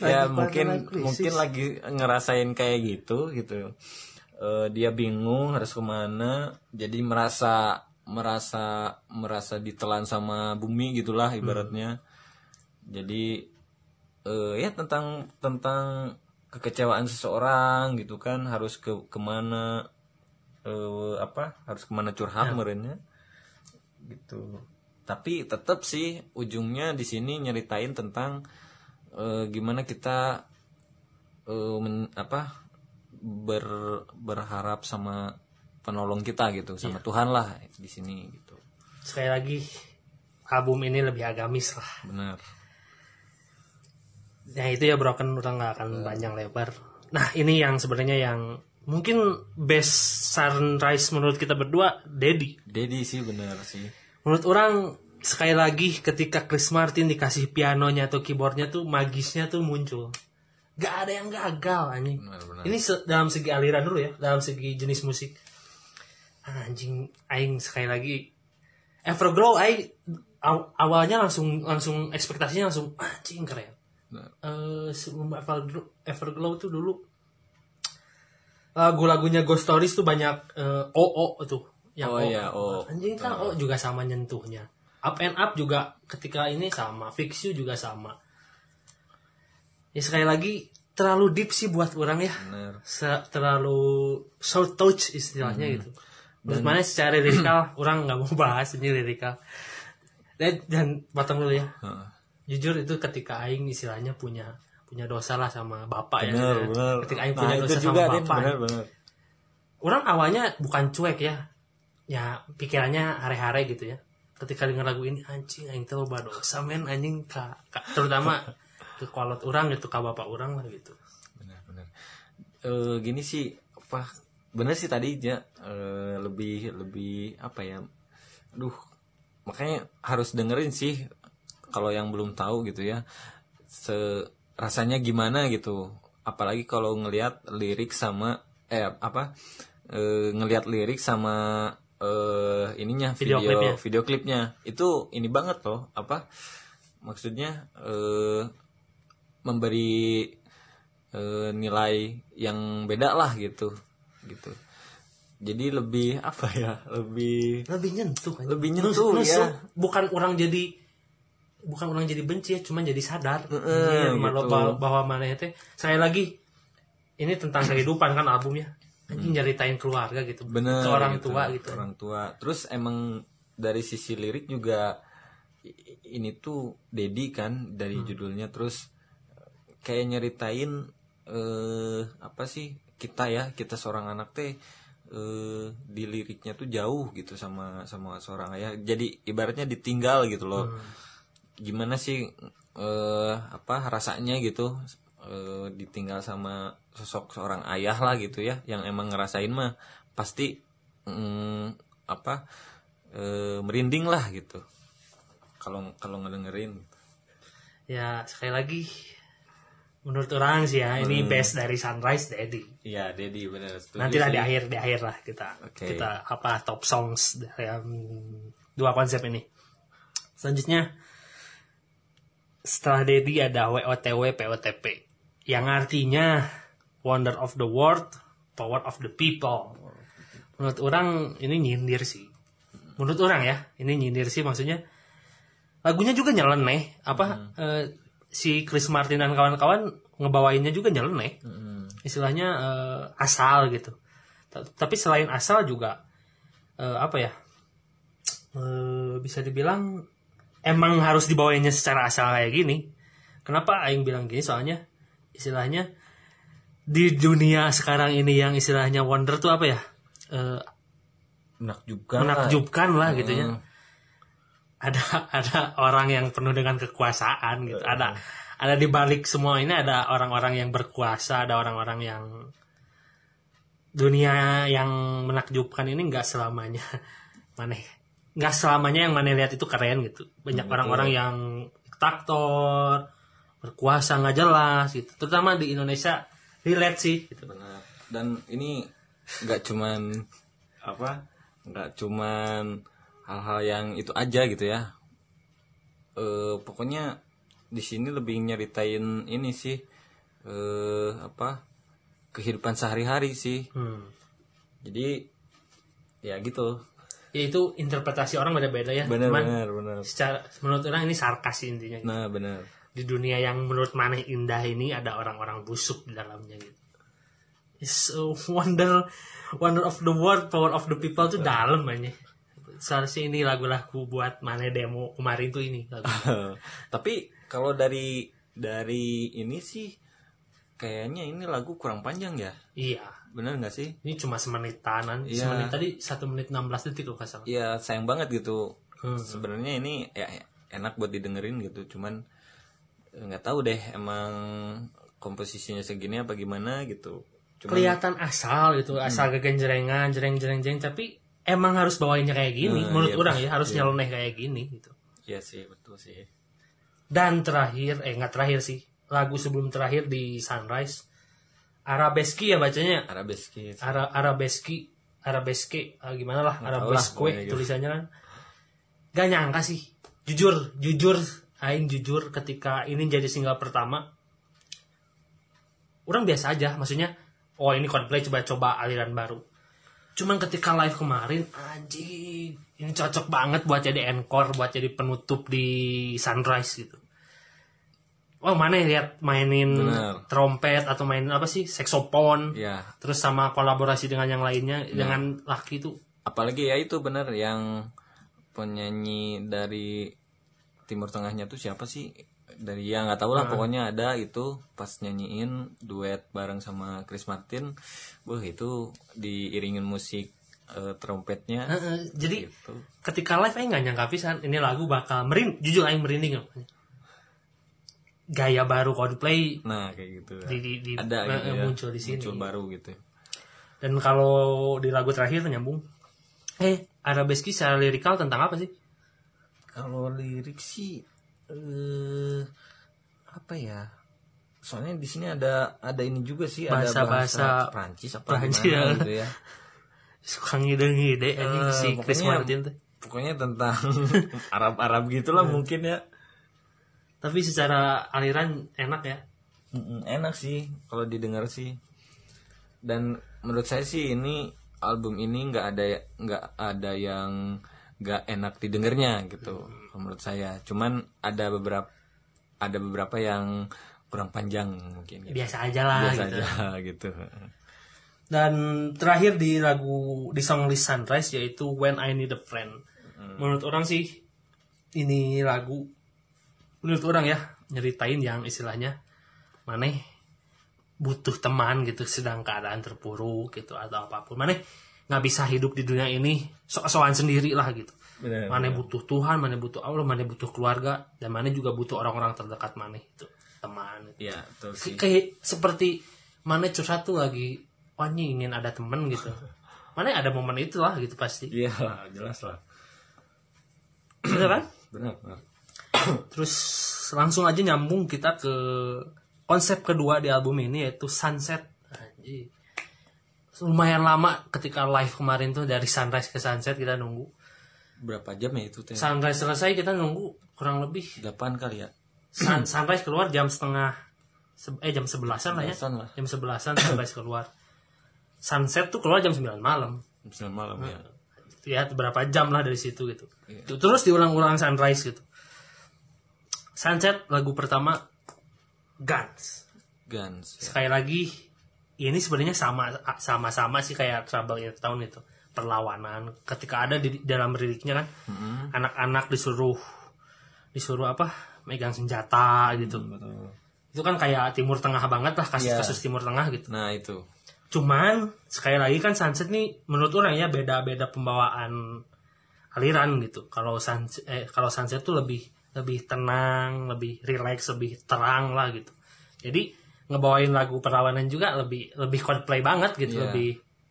Ya Lagi mungkin mungkin lagi ngerasain kayak gitu gitu. Eh, dia bingung harus ke mana jadi merasa merasa merasa ditelan sama bumi gitulah ibaratnya. Jadi eh, ya tentang tentang kekecewaan seseorang gitu kan harus ke ke mana eh, apa harus ke mana curhat merenya. Gitu. Tapi tetap sih ujungnya di sini nyeritain tentang eh, gimana kita eh, men- apa ber berharap sama penolong kita gitu sama Tuhan lah di sini gitu. Sekali lagi album ini lebih agamis lah. Benar ya itu ya broken udah nggak akan panjang lebar. Nah ini yang sebenarnya yang mungkin best sunrise menurut kita berdua Dedi Dedi sih benar sih. Menurut orang sekali lagi ketika Chris Martin dikasih pianonya atau keyboardnya tuh magisnya tuh muncul. Gak ada yang gagal anjing. Benar-benar ini se- dalam segi aliran dulu ya dalam segi jenis musik. Anjing aing sekali lagi. Everglow aing aw- awalnya langsung langsung ekspektasinya langsung anjing keren Nah. Eh, sebelum Everglow, tuh dulu lagu-lagunya Ghost Stories tuh banyak eh, OO tuh yang Oh iya, O. anjing kan O juga sama nyentuhnya Up and Up juga ketika ini sama Fix You juga sama ya sekali lagi terlalu deep sih buat orang ya Se- terlalu short touch istilahnya Hmm. gitu. Menurut mana secara lirikal orang nggak mau bahas ini lirikal. Dan, dan potong dulu ya. Heeh. Jujur itu ketika Aing istilahnya punya punya dosa lah sama bapak ya. benar gitu. benar Ketika Aing Nah, punya dosa juga sama bapak. benar benar Orang awalnya bukan cuek ya. Ya pikirannya hare-hare gitu ya. Ketika denger lagu ini anjing Aing tuh loba dosa men anjing ka, ka- terutama ke kolot orang gitu ke bapak orang lah gitu. benar benar Eh, gini sih apa benar sih tadi ya eh, lebih lebih apa ya duh makanya harus dengerin sih kalau yang belum tahu gitu ya se rasanya gimana gitu apalagi kalau ngelihat lirik sama eh apa eh, ngelihat lirik sama eh ininya Video video klipnya. video klipnya itu ini banget loh apa maksudnya eh memberi eh, nilai yang beda lah gitu gitu jadi lebih apa ya lebih lebih nyentuh Lebih nyentuh, ya. bukan orang jadi bukan orang jadi benci ya cuman jadi sadar. Malah gitu. bahwa, mana itu saya lagi ini tentang kehidupan kan albumnya. Anjing nyeritain keluarga gitu. Bener ke orang gitu, tua gitu. Orang tua. Terus emang dari sisi lirik juga ini tuh Dedi kan dari Hmm. judulnya. Terus kayak nyeritain eh apa sih kita ya kita seorang anak teh eh di liriknya tuh jauh gitu sama sama seorang ayah. Jadi ibaratnya ditinggal gitu loh. Hmm. Gimana sih eh apa rasanya gitu eh, ditinggal sama sosok seorang ayah lah gitu ya yang emang ngerasain mah pasti mm, apa eh, merinding lah gitu. Kalau kalau ngedengerin. Ya sekali lagi menurut orang sih ya Hmm. ini best dari Sunrise Daddy. Iya Dedi benar nanti lah di akhir di akhir lah kita Oke. kita apa top songs dari yang dua konsep ini. Selanjutnya setelah Dedi ada WOTW POTP yang artinya Wonder of the World Power of the People. Menurut orang ini nyindir sih. Menurut orang ya ini nyindir sih maksudnya. Lagunya juga nyeleneh apa eh, si Chris Martin dan kawan-kawan ngebawainnya juga nyeleneh Mm, istilahnya eh, asal gitu. Ta- Tapi selain asal juga eh, apa ya? Eh, bisa dibilang emang harus dibawainya secara asal kayak gini. Kenapa aing bilang gini? Soalnya istilahnya di dunia sekarang ini yang istilahnya wonder tuh apa ya? Eh, menakjubkan lah. menakjubkan lah gitu ya. Hmm. Ada ada orang yang penuh dengan kekuasaan gitu. Ada ada di balik semua ini ada orang-orang yang berkuasa, ada orang-orang yang dunia yang menakjubkan ini nggak selamanya mana nggak selamanya yang mana lihat itu keren gitu. Banyak Hmm, orang-orang yang diktator, berkuasa nggak jelas gitu. Terutama di Indonesia relate sih gitu. benar dan ini nggak cuman apa nggak cuman hal-hal yang itu aja gitu ya eh pokoknya di sini lebih nyeritain ini sih eh apa kehidupan sehari-hari sih Hmm. jadi ya gitu Ya itu interpretasi orang beda-beda ya. benar Cuman benar benar secara menurut orang ini sarkas intinya. nah benar Di dunia yang menurut maneh indah ini ada orang-orang busuk di dalamnya gitu. It's a wonder wonder of the world, power of the people tuh dalam aja. Seharusnya ini lagu-lagu buat maneh demo kemarin tuh ini lagu. tapi kalau dari dari ini sih kayaknya ini lagu kurang panjang ya iya. Benar nggak sih? Ini cuma semenitan, Iya. semenit tadi satu menit 16 detik kalau nggak salah. ya sayang banget gitu. Hmm. sebenarnya ini ya enak buat didengerin gitu. Cuman eh, nggak tahu deh emang komposisinya segini apa gimana gitu. Cuman kelihatan asal gitu asal kegenjrengan jereng jereng jereng. Tapi emang harus bawainnya kayak gini Nah, menurut iya, orang ya harus iya. nyeleneh kayak gini gitu. Iya sih betul sih. Dan terakhir eh nggak terakhir sih lagu sebelum terakhir di Sunrise Arabeski ya bacanya? Arabeski. Ara Arabeski Arabeske. Ah, gimana lah Arabesque gitu. tulisannya kan. Gak nyangka sih. Jujur jujur. Aing jujur ketika ini jadi single pertama. Orang biasa aja maksudnya oh ini Coldplay coba-coba aliran baru. Cuman ketika live kemarin anjing ini cocok banget buat jadi encore buat jadi penutup di Sunrise gitu Oh mana ya lihat mainin Bener. trompet atau mainin apa sih? Saxophone. Ya terus sama kolaborasi dengan yang lainnya Iya. dengan laki itu. Apalagi ya itu benar yang penyanyi dari timur tengahnya tuh siapa sih? Dari yang nggak tahu lah pokoknya ada itu pas nyanyiin duet bareng sama Chris Martin wah itu diiringin musik eh, trompetnya. Heeh, jadi gitu. ketika live aing nggak nyangka pisan ini lagu bakal merin jujur aing merinding gaya baru Coldplay nah kayak gitu. di, di, di- ada eh, gitu ya. muncul di sini. Muncul baru gitu dan kalau di lagu terakhir tuh nyambung. Eh arabeski secara lirikal tentang apa sih? Kalau lirik sih eh apa ya? Soalnya di sini ada ada ini juga sih ada Bahasa-bahasa bahasa Prancis apa Prancis, gimana ya. gitu ya. Suka ngide-ngide anjing Eh, si Chris pokoknya- Martin tuh. pokoknya tentang Arab-Arab gitulah mungkin ya tapi secara aliran enak ya enak sih kalau didengar sih dan menurut saya sih ini album ini nggak ada nggak ada yang nggak enak didengarnya gitu kalau menurut saya cuman ada beberapa ada beberapa yang kurang panjang mungkin gitu. biasa aja lah biasa gitu. aja gitu Dan terakhir di lagu di song list Sunrise yaitu When I Need a Friend. Menurut orang sih ini lagu menurut orang ya nyeritain yang istilahnya maneh butuh teman gitu sedang keadaan terpuruk gitu atau apa pun. Maneh nggak bisa hidup di dunia ini sok-sokan sendiri lah gitu. Benar, Maneh butuh Tuhan, maneh butuh Allah, maneh butuh keluarga dan maneh juga butuh orang-orang terdekat maneh itu teman. ya betul sih. kayak seperti mana curhat tuh lagi wah ini ingin ada temen gitu. Mana ada momen itu lah gitu pasti. Iya jelas lah. Bener kan? Benar benar terus langsung aja nyambung kita ke konsep kedua di album ini yaitu sunset. Anjir. lumayan lama ketika live kemarin tuh dari sunrise ke sunset kita nunggu. Berapa jam ya itu teh? Sunrise selesai kita nunggu kurang lebih delapan kali ya? Sun- sunrise keluar jam setengah se- eh jam sebelasan lah ya. Lah. jam sebelasan sunrise keluar. Sunset tuh keluar jam 9 malam. Sembilan malam ya. Ya berapa jam lah dari situ gitu. Tuh, terus diulang-ulang sunrise gitu sunset lagu pertama Guns Guns ya. sekali lagi ini sebenarnya sama sama-sama sih kayak Trouble in Town itu perlawanan ketika ada di dalam liriknya kan Mm-mm. anak-anak disuruh disuruh apa megang senjata gitu Betul. itu kan kayak Timur Tengah banget lah kasus-kasus Iya. Timur Tengah gitu nah itu Cuman sekali lagi kan sunset nih menurut orang ya beda-beda pembawaan aliran gitu. Kalau sunset eh, kalau sunset tuh lebih lebih tenang, lebih relax, lebih terang lah gitu. Jadi ngebawain lagu perlawanan juga lebih lebih Coldplay banget gitu, Iya. lebih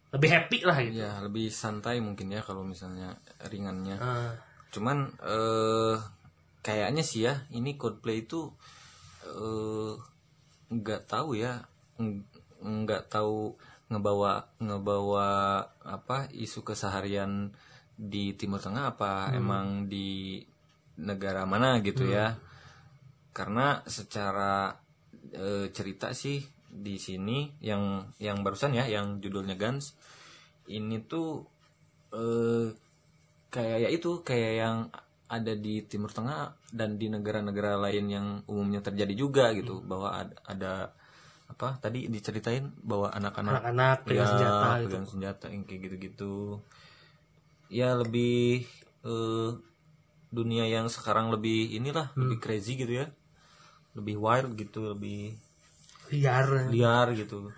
lebih happy lah gitu. ya lebih santai mungkin ya kalau misalnya ringannya Ah, cuman eh kayaknya sih ya ini Coldplay itu eh nggak tahu ya ng- nggak tahu ngebawa ngebawa apa isu keseharian di Timur Tengah apa emang di negara mana gitu ya. Karena secara eh, cerita sih di sini yang yang barusan ya yang judulnya Guns ini tuh eh, kayak ya itu kayak yang ada di Timur Tengah dan di negara-negara lain yang umumnya terjadi juga gitu. Bahwa ada, ada apa tadi diceritain bahwa anak-anak Anak-anak pegang ya, senjata gitu. pegang senjata yang kayak gitu-gitu. Ya lebih eh, dunia yang sekarang lebih inilah Hmm. lebih crazy gitu ya. Lebih wild gitu lebih liar. liar gitu.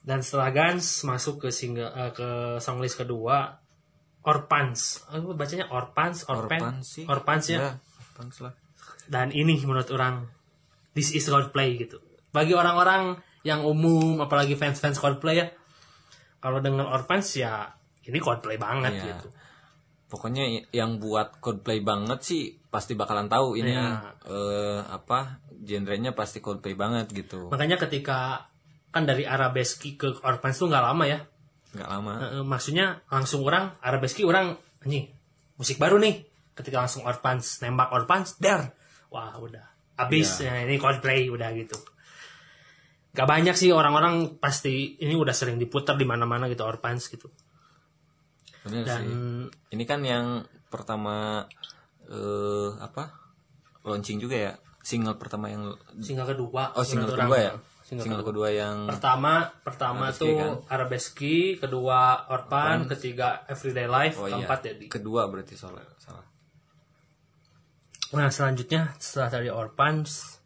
Dan setelah Guns masuk ke single eh, ke songlist kedua Orpans aku bacanya Orpans Orpan Orphan sih. Orpans ya. Ya Orphans lah. Dan ini menurut orang this is Coldplay gitu. Bagi orang-orang yang umum apalagi fans-fans Coldplay ya kalau dengan Orpans ya ini Coldplay banget Iya. gitu pokoknya yang buat Coldplay banget sih pasti bakalan tahu ini Iya. eh, apa genrenya pasti Coldplay banget gitu. Makanya ketika kan dari arabeski ke Orpans tuh nggak lama ya. Nggak lama. Eh, maksudnya langsung orang arabeski orang anjing musik baru nih. Ketika langsung Orpans nembak Orpans dar wah udah. Habis. Iya. ya, ini Coldplay udah gitu. Gak banyak sih orang-orang pasti ini udah sering diputar di mana-mana gitu Orpans gitu bener dan sih. Ini kan yang pertama eh apa? Launching juga ya? Single pertama yang single kedua. Oh single kedua orang. ya? Single single, kedua. yang pertama pertama Arabeski tuh kan? Arabeski kedua Orpan ketiga Everyday Life oh iya. keempat jadi kedua berarti salah salah. Nah selanjutnya setelah dari Orphans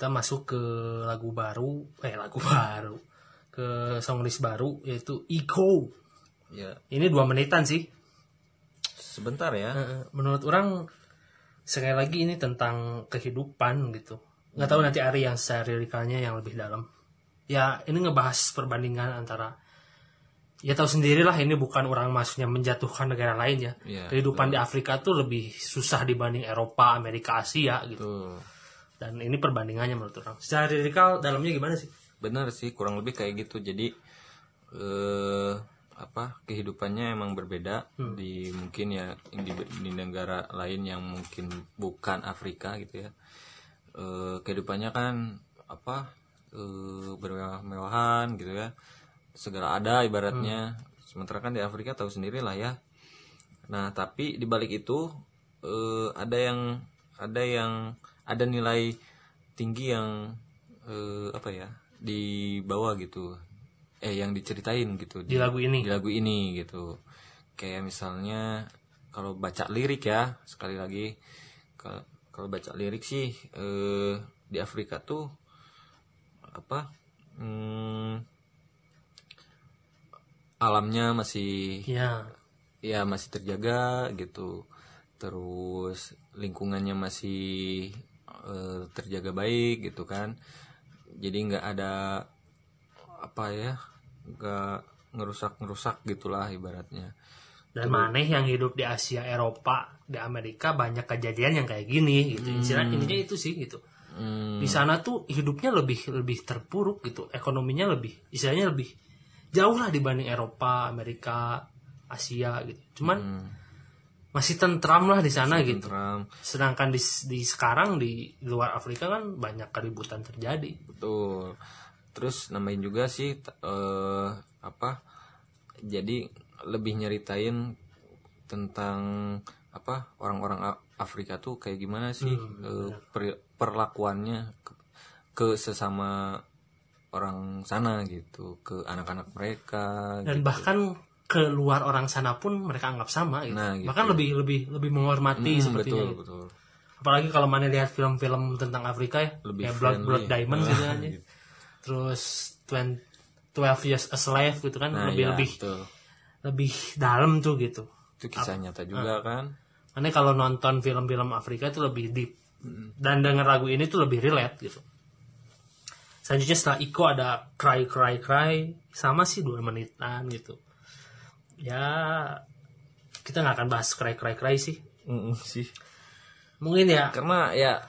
kita masuk ke lagu baru, eh lagu baru, ke songlist baru yaitu Ego. Ya Ini dua menitan sih. sebentar ya Menurut orang sekali lagi ini tentang kehidupan gitu. Nggak tahu nanti Ari yang secara lirikalnya yang lebih dalam. Ya ini ngebahas perbandingan antara ya tahu sendirilah ini bukan orang maksudnya menjatuhkan negara lain ya. Iya, Kehidupan di Afrika tuh lebih susah dibanding Eropa, Amerika, Asia gitu. tuh Dan ini perbandingannya menurut orang. Secara lirikal dalamnya gimana sih? bener sih kurang lebih kayak gitu jadi eh apa kehidupannya emang berbeda di mungkin ya di, di negara lain yang mungkin bukan Afrika gitu ya. Eh kehidupannya kan apa eh bermewah-mewahan gitu ya. Segala ada ibaratnya. Sementara kan di Afrika tahu sendiri lah ya. Nah tapi di balik itu eh ada yang ada yang ada nilai tinggi yang eh, apa ya di bawah gitu eh yang diceritain gitu Di lagu ini? di lagu ini gitu. Kayak misalnya kalau baca lirik ya sekali lagi kalau kalau baca lirik sih eh, di Afrika tuh apa hmm, alamnya masih Ya, ya masih terjaga gitu. Terus lingkungannya masih eh, terjaga baik gitu kan. Jadi nggak ada apa ya nggak ngerusak ngerusak gitulah ibaratnya dan maneh yang hidup di Asia, Eropa, di Amerika banyak kejadian yang kayak gini gitu. Istilah intinya itu sih gitu. Hmm, Di sana tuh hidupnya lebih lebih terpuruk gitu, ekonominya lebih istilahnya lebih jauh lah dibanding Eropa, Amerika, Asia gitu. Cuman hmm, masih tentram lah di sana gitu. tentram Sedangkan di, di sekarang di luar Afrika kan banyak keributan terjadi. betul terus nambahin juga sih eh, apa jadi lebih nyeritain tentang apa orang-orang Afrika tuh kayak gimana sih eh, per- perlakuannya ke, ke sesama orang sana gitu ke anak-anak mereka Dan gitu. bahkan keluar orang sana pun mereka anggap sama gitu. Nah, gitu. Bahkan lebih lebih lebih menghormati Hmm, sepertinya. betul gitu. betul Apalagi kalau mana lihat film-film tentang Afrika ya, Lebih kayak Blood Blood. Diamond gitu kan. ya. Gitu. Terus 20 12 Years a Slave gitu kan nah lebih ya, lebih betul. lebih dalam tuh gitu. itu kisah nyata juga kan Karena kalau nonton film-film Afrika itu lebih deep. Dan denger lagu ini tuh lebih relate gitu. Selanjutnya setelah Iko ada Cry Cry Cry sama sih dua menitan gitu. Ya kita nggak akan bahas Cry Cry Cry sih. Mm, sih Mungkin ya karena ya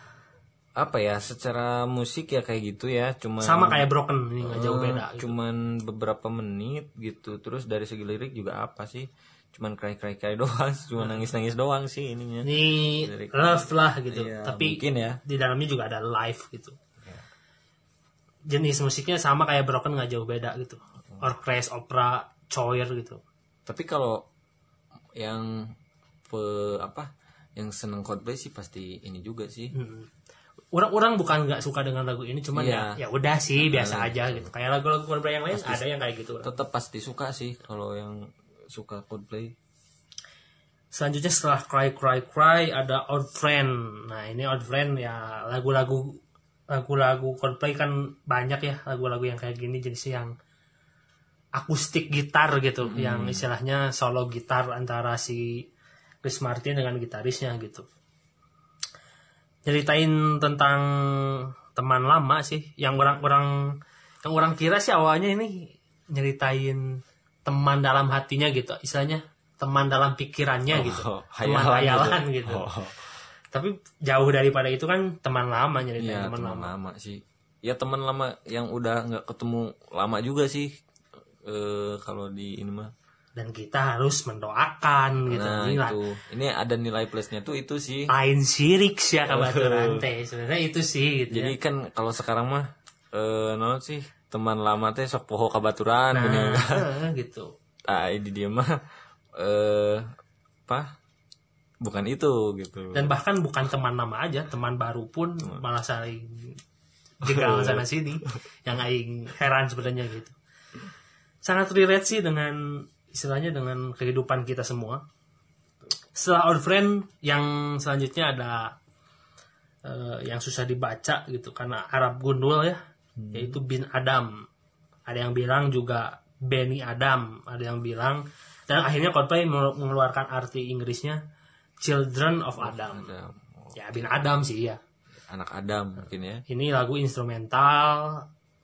apa ya secara musik ya kayak gitu ya cuma sama kayak Broken ini nggak jauh Eh, beda. Gitu. cuman beberapa menit gitu terus dari segi lirik juga apa sih cuman cry cry cry doang cuma nangis nangis doang sih ininya ini Lirik. love lah gitu Iya, tapi mungkin ya. di dalamnya juga ada live gitu jenis musiknya sama kayak broken nggak jauh beda gitu orkes opera choir gitu tapi kalau yang pe apa yang seneng Coldplay sih pasti ini juga sih Hmm. Orang-orang bukan nggak suka dengan lagu ini cuman Iya. ya ya udah sih biasa aja gitu. Kayak lagu-lagu Coldplay yang lain ada yang kayak gitu. tetap pasti suka sih kalau yang suka Coldplay. Selanjutnya setelah Cry Cry Cry ada Old Friend. Nah ini Old Friend ya lagu-lagu lagu-lagu Coldplay kan banyak ya lagu-lagu yang kayak gini jenisnya yang akustik gitar gitu yang istilahnya solo gitar antara si Chris Martin dengan gitarisnya gitu ceritain tentang teman lama sih. Yang orang-orang yang orang kira sih awalnya ini nyeritain teman dalam hatinya gitu. Istilahnya teman dalam pikirannya gitu. Oh, teman hayalan gitu. gitu, Oh. tapi jauh daripada itu kan teman lama nyeritain Iya teman teman lama. lama sih. Ya teman lama yang udah nggak ketemu lama juga sih eh kalau di ini mah dan kita harus mendoakan gitu. Nah Ini lah, itu. Ini ada nilai plusnya tuh itu sih. Lain sirik sih ya kabaturan teh. Sebenarnya itu sih gitu jadi ya. kan kalau sekarang mah eh non sih teman lama teh sok poho kabaturan nah, gitu. Ah ini dia mah eh apa? Bukan itu gitu. Dan bahkan bukan teman lama aja teman baru pun malah saling jegal sana sini. Yang aing heran sebenarnya gitu. Sangat relate sih dengan istilahnya dengan kehidupan kita semua. Setelah old friend yang selanjutnya ada eh, yang susah dibaca gitu karena Arab gundul ya yaitu bin Adam. Ada yang bilang juga Benny Adam ada yang bilang dan akhirnya Coldplay mengeluarkan arti Inggrisnya Children of Adam. Ada ya bin Adam sih ya. Anak Adam mungkin ya. Ini lagu instrumental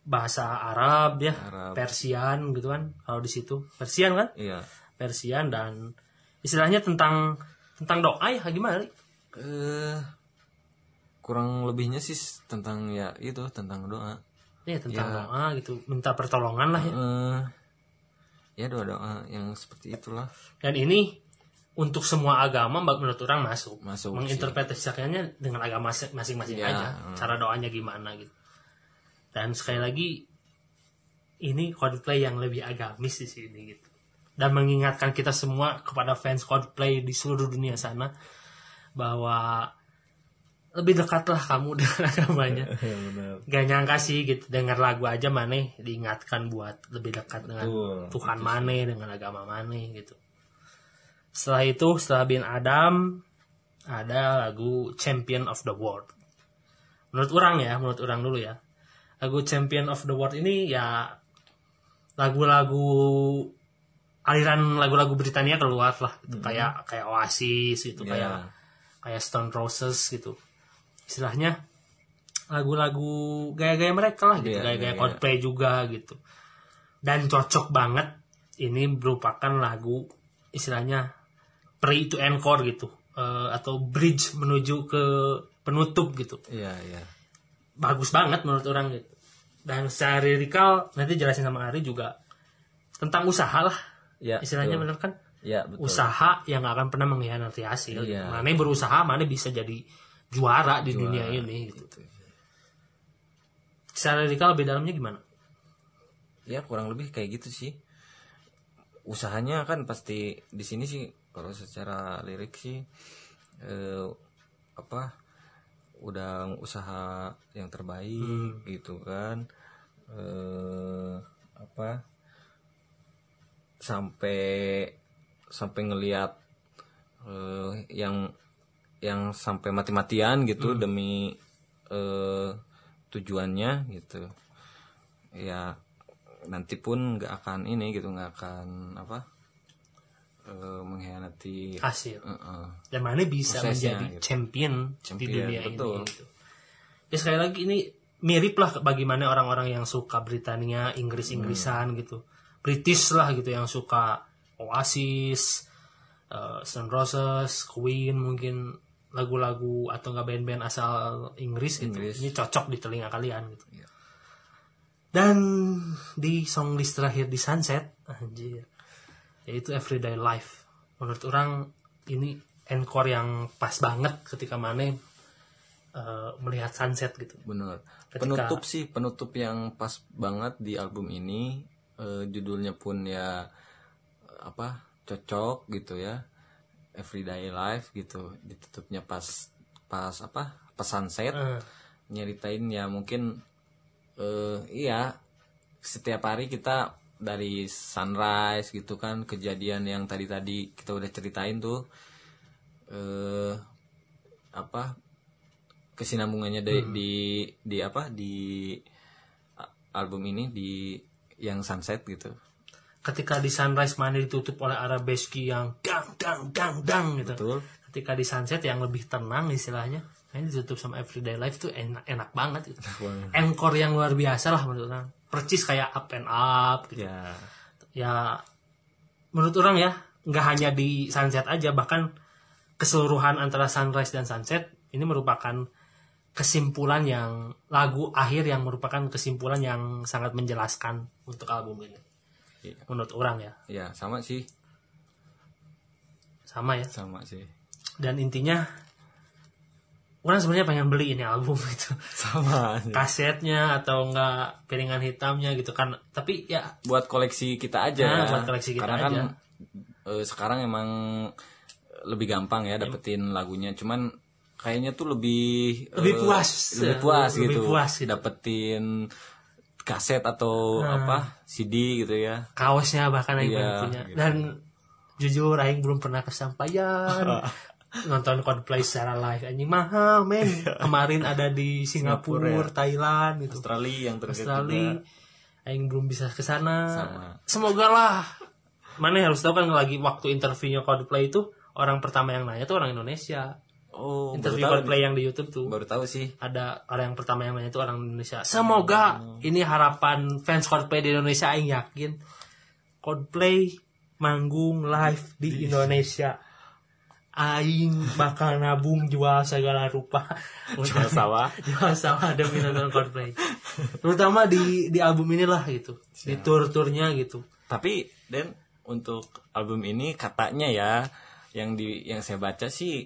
bahasa Arab ya Arab. Persian gitu kan kalau di situ. Persian kan? Iya. Persian dan istilahnya tentang tentang doa ya gimana eh kurang lebihnya sih tentang ya itu tentang doa. Ya tentang Ya. doa gitu. Minta pertolongan lah ya. Eh ya doa doa yang seperti itulah. Dan ini untuk semua agama menurut orang masuk. Masuk menginterpretasikannya dengan agama masing- masing-masing Ya, aja. hmm. cara doanya gimana gitu dan sekali lagi ini Coldplay yang lebih agamis di sini gitu. Dan mengingatkan kita semua kepada fans Coldplay di seluruh dunia sana bahwa lebih dekatlah kamu dengan agamanya. Gak nyangka sih gitu. Dengar lagu aja maneh diingatkan buat lebih dekat dengan Betul, Tuhan maneh dengan agama maneh gitu. Setelah itu setelah bin Adam ada lagu Champion of the World. Menurut orang ya menurut orang dulu ya lagu Champion of the World ini ya lagu-lagu aliran lagu-lagu Britania keluar lah gitu. kayak kayak Oasis gitu. Ya. kayak kayak Stone Roses gitu. Istilahnya lagu-lagu gaya-gaya mereka lah gitu. Iya, gaya-gaya iya, Coldplay juga gitu. Dan cocok banget ini merupakan lagu istilahnya pre to encore gitu. Eh, atau bridge menuju ke penutup gitu. Iya iya bagus banget menurut orang gitu. Dan secara lirikal nanti jelasin sama Ari juga tentang usaha lah. Ya istilahnya betul. bener kan? Ya betul. Usaha yang gak akan pernah mengkhianati hasil. Iya. mana yang berusaha mana bisa jadi juara di dunia ini gitu. secara lirikal lebih dalamnya gimana? Ya kurang lebih kayak gitu sih. Usahanya kan pasti di sini sih kalau secara lirik sih eh, apa udah usaha yang terbaik gitu kan. Eh, apa sampai sampai ngelihat eh, yang yang sampai mati-matian gitu demi eh, tujuannya gitu. Ya nanti pun nggak akan ini gitu nggak akan apa eh, mengkhianati hasil Heeh. dan mana bisa Prosesnya, menjadi gitu. champion, di Champion, dunia betul. ini gitu. ya sekali lagi ini mirip lah bagaimana orang-orang yang suka Britania Inggris-Inggrisan Hmm. gitu British lah gitu yang suka Oasis eh, Stone Roses Queen mungkin lagu-lagu atau enggak band-band asal Inggris gitu Inggris. ini cocok di telinga kalian gitu Iya. dan di songlist terakhir di Sunset anjir yaitu Everyday Life. Menurut orang ini encore yang pas banget ketika Mane eh, melihat sunset gitu. Ketika- penutup sih penutup yang pas banget di album ini eh, judulnya pun ya apa cocok gitu ya. Everyday life gitu ditutupnya pas pas apa pas sunset. Eh, nyeritain ya mungkin eh iya setiap hari kita dari sunrise gitu kan kejadian yang tadi-tadi kita udah ceritain tuh eh apa kesinambungannya di, di di apa di album ini di yang sunset gitu. Ketika di sunrise Mane ditutup oleh arabesque yang dang dang dang dang gitu. Betul. Ketika di sunset yang lebih tenang istilahnya ini ditutup sama everyday life tuh enak enak banget gitu. encore yang luar biasa lah menurut orang percis kayak up and up gitu. ya. Ya menurut orang ya nggak hanya di sunset aja bahkan keseluruhan antara sunrise dan sunset ini merupakan kesimpulan yang lagu akhir yang merupakan kesimpulan yang sangat menjelaskan untuk album ini. Iya. menurut orang ya. Ya sama sih. Sama ya. Sama sih. Dan intinya orang sebenarnya pengen beli ini album itu sama kasetnya atau enggak piringan hitamnya gitu kan tapi ya buat koleksi kita aja Nah, buat koleksi kita karena kan aja. eh, sekarang emang lebih gampang ya dapetin lagunya cuman kayaknya tuh lebih Lebih eh, puas. lebih puas Lebih gitu puas gitu. dapetin kaset atau Nah. apa CD gitu ya kaosnya bahkan Aing Iya, punya gitu. dan jujur Aing belum pernah kesampaian nonton Coldplay secara live. Anjing mahal men. Kemarin ada di Singapura, Singapura ya. Thailand gitu. Australia yang terkait Australia. Aing belum bisa ke sana. Semoga lah. Mana harus tahu kan lagi waktu interviewnya Coldplay itu orang pertama yang nanya tuh orang Indonesia. Oh interview tahu Coldplay yang di YouTube tuh. Baru tahu sih. Ada orang yang pertama yang nanya itu orang Indonesia. Semoga ini harapan fans Coldplay di Indonesia Aing yakin. Coldplay manggung live di Indonesia. Aing bakal nabung jual segala rupa. Jual sawah. jual sawah demi nonton Coldplay. Terutama di di album inilah gitu. Di tour-turnya gitu. Tapi dan untuk album ini katanya ya yang di yang saya baca sih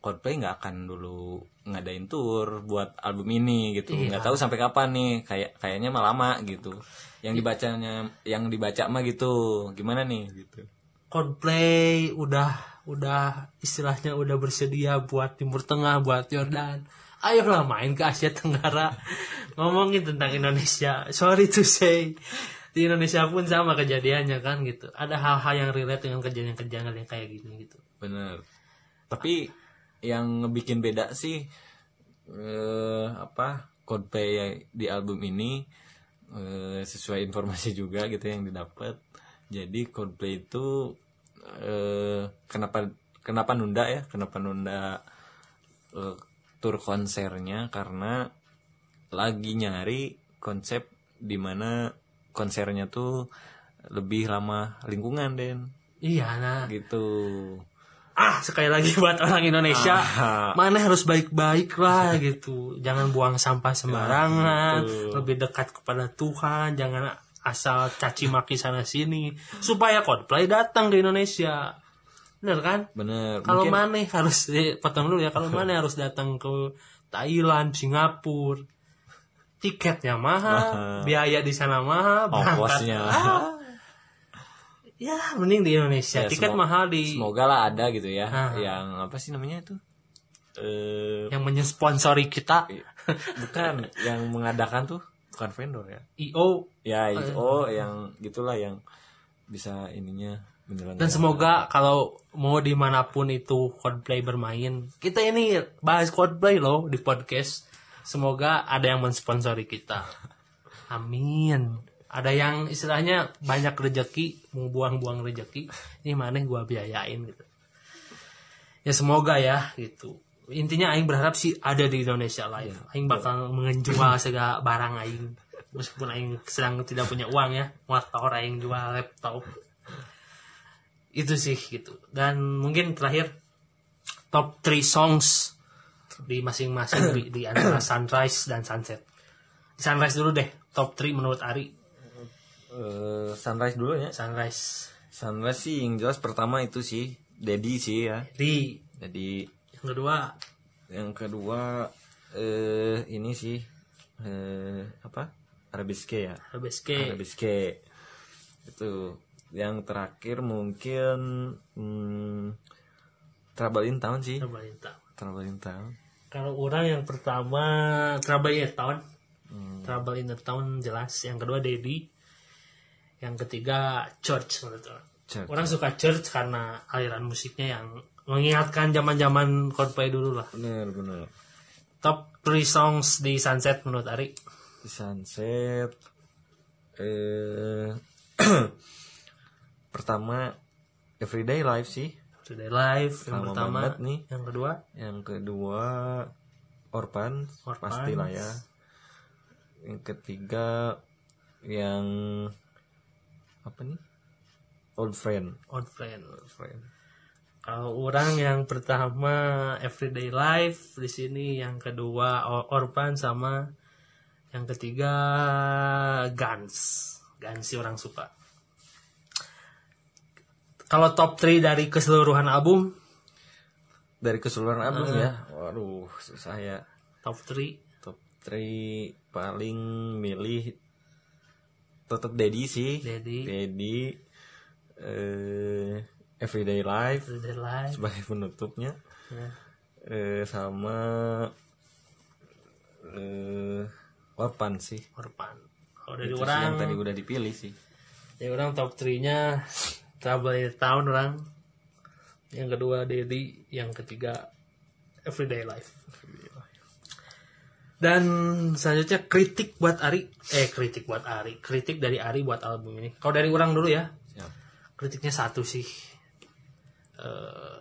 Coldplay nggak akan dulu ngadain tour buat album ini gitu Iya. nggak tahu sampai kapan nih kayak kayaknya mah lama gitu yang dibacanya yang dibaca mah gitu gimana nih gitu Coldplay udah udah istilahnya udah bersedia buat Timur Tengah, buat Jordan. Ayolah main ke Asia Tenggara. Ngomongin tentang Indonesia. Sorry to say. Di Indonesia pun sama kejadiannya kan gitu. Ada hal-hal yang relate dengan kejadian-kejadian yang kayak gini gitu. bener tapi yang ngebikin beda sih eh, apa Coldplay di album ini eh, sesuai informasi juga gitu yang didapat jadi Coldplay itu eh, kenapa kenapa nunda ya kenapa nunda eh, tur konsernya karena lagi nyari konsep di mana konsernya tuh lebih lama lingkungan den Iya nah. gitu Ah sekali lagi buat orang Indonesia. Ah. Mana harus baik-baik lah gitu. Jangan buang sampah sembarangan. betul. lebih dekat kepada Tuhan. Jangan asal caci maki sana sini. Supaya Coldplay datang ke Indonesia. Bener kan? bener Kalau mungkin mana harus eh, potong dulu ya. Kalau mana harus datang ke Thailand, Singapura, tiketnya mahal, biaya di sana mahal, ongkosnya Ah, ya mending di Indonesia. Ya, Tiket semo- mahal di semoga lah ada gitu ya Ah. yang apa sih namanya itu eh yang menyponsori kita bukan yang mengadakan tuh bukan vendor ya? IO ya oh yang gitulah yang bisa ininya menyelenggarakan. dan semoga kalau mau di mana pun itu Coldplay bermain kita ini bahas Coldplay loh di podcast. Semoga ada yang mensponsori kita. Amin. Ada yang istilahnya banyak rezeki mau buang-buang rezeki ini mana gua biayain gitu. Ya semoga ya gitu intinya Aing berharap sih ada di Indonesia live Aing bakal menjual segala barang Aing. Meskipun Aing sedang tidak punya uang ya motor Aing jual laptop. Itu sih gitu. Dan mungkin terakhir top 3 songs di masing-masing di, di antara sunrise dan sunset. Sunrise dulu deh top 3 menurut Ari. Eh, sunrise dulu ya. Sunrise. Sunrise sih yang jelas pertama itu sih Daddy sih ya. Di Jadi kedua yang kedua eh ini sih eh apa? Arabesque ya. Arabeske. Arabesque. Itu yang terakhir mungkin hmm, in Town sih. In Town. In Town. Kalau orang yang pertama Trouble in Town. Hmm. Trouble in the Town jelas. Yang kedua Daddy. Yang ketiga Church menurut orang. Church. Orang suka Church karena aliran musiknya yang mengingatkan zaman-zaman Coldplay dulu lah. Bener bener. Top 3 songs di Sunset menurut Ari. Di Sunset eh pertama Everyday Life sih. Today Live yang Lama pertama. banget nih. Yang kedua Yang kedua Orpan, Orphans. pastilah ya. Yang ketiga yang apa nih? Old Friend. Old Friend. Old Friend. Kalau orang yang pertama Everyday Life di sini, yang kedua Orpan sama yang ketiga Guns. Guns sih orang suka. Kalau top 3 dari keseluruhan album, Dari keseluruhan album ya. Waduh, susah ya. top 3 Top 3 paling milih tetap Daddy sih. Daddy. Daddy eh Everyday Life Everyday Life. sebagai penutupnya. Ya. Eh sama eh Orpan sih. Orpan. Kalau dari Itu sih orang, yang tadi udah dipilih sih. dari orang top 3-nya Trouble in the Town orang. Yang kedua Daddy, yang ketiga Everyday Life. Dan selanjutnya kritik buat Ari, eh kritik buat Ari, kritik dari Ari buat album ini. Kalau dari orang dulu ya, kritiknya satu sih. Eh,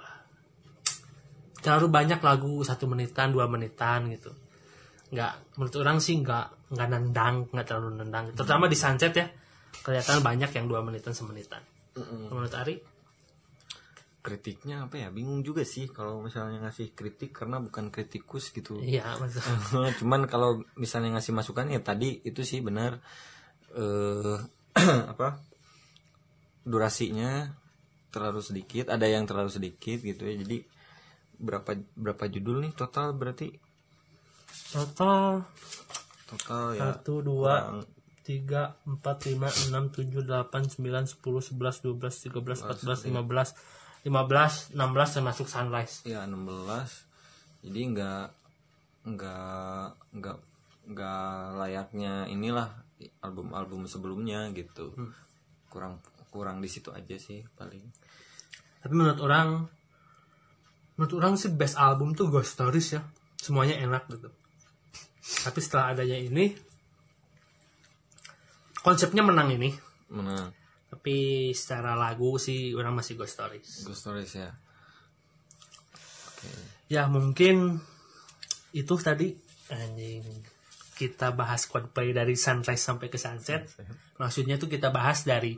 terlalu banyak lagu satu menitan, dua menitan gitu. Nggak, menurut orang sih nggak nggak nendang, nggak terlalu nendang. Terutama di Sunset ya, kelihatan banyak yang dua menitan semenitan. Menurut Ari, Kritiknya apa ya? Bingung juga sih kalau misalnya ngasih kritik karena bukan kritikus gitu. iya. Cuman kalau misalnya ngasih masukan ya tadi itu sih benar eh apa? Durasinya terlalu sedikit, ada yang terlalu sedikit gitu ya. Jadi berapa berapa judul nih total berarti? Total Total ya. satu dua tiga empat lima enam tujuh delapan sembilan sepuluh sebelas dua belas tiga belas empat belas lima belas lima belas enam belas termasuk sunrise ya 16 jadi nggak nggak nggak nggak layaknya inilah album-album sebelumnya gitu kurang kurang di situ aja sih paling tapi menurut orang menurut orang sih best album tuh Ghost Stories ya. Semuanya enak gitu. Tapi setelah adanya ini konsepnya menang ini. Mana tapi secara lagu sih orang masih Ghost Stories. Ghost Stories ya. Ya mungkin itu tadi. Anjing. Kita bahas Coldplay dari sunrise sampai ke sunset. Maksudnya tuh kita bahas dari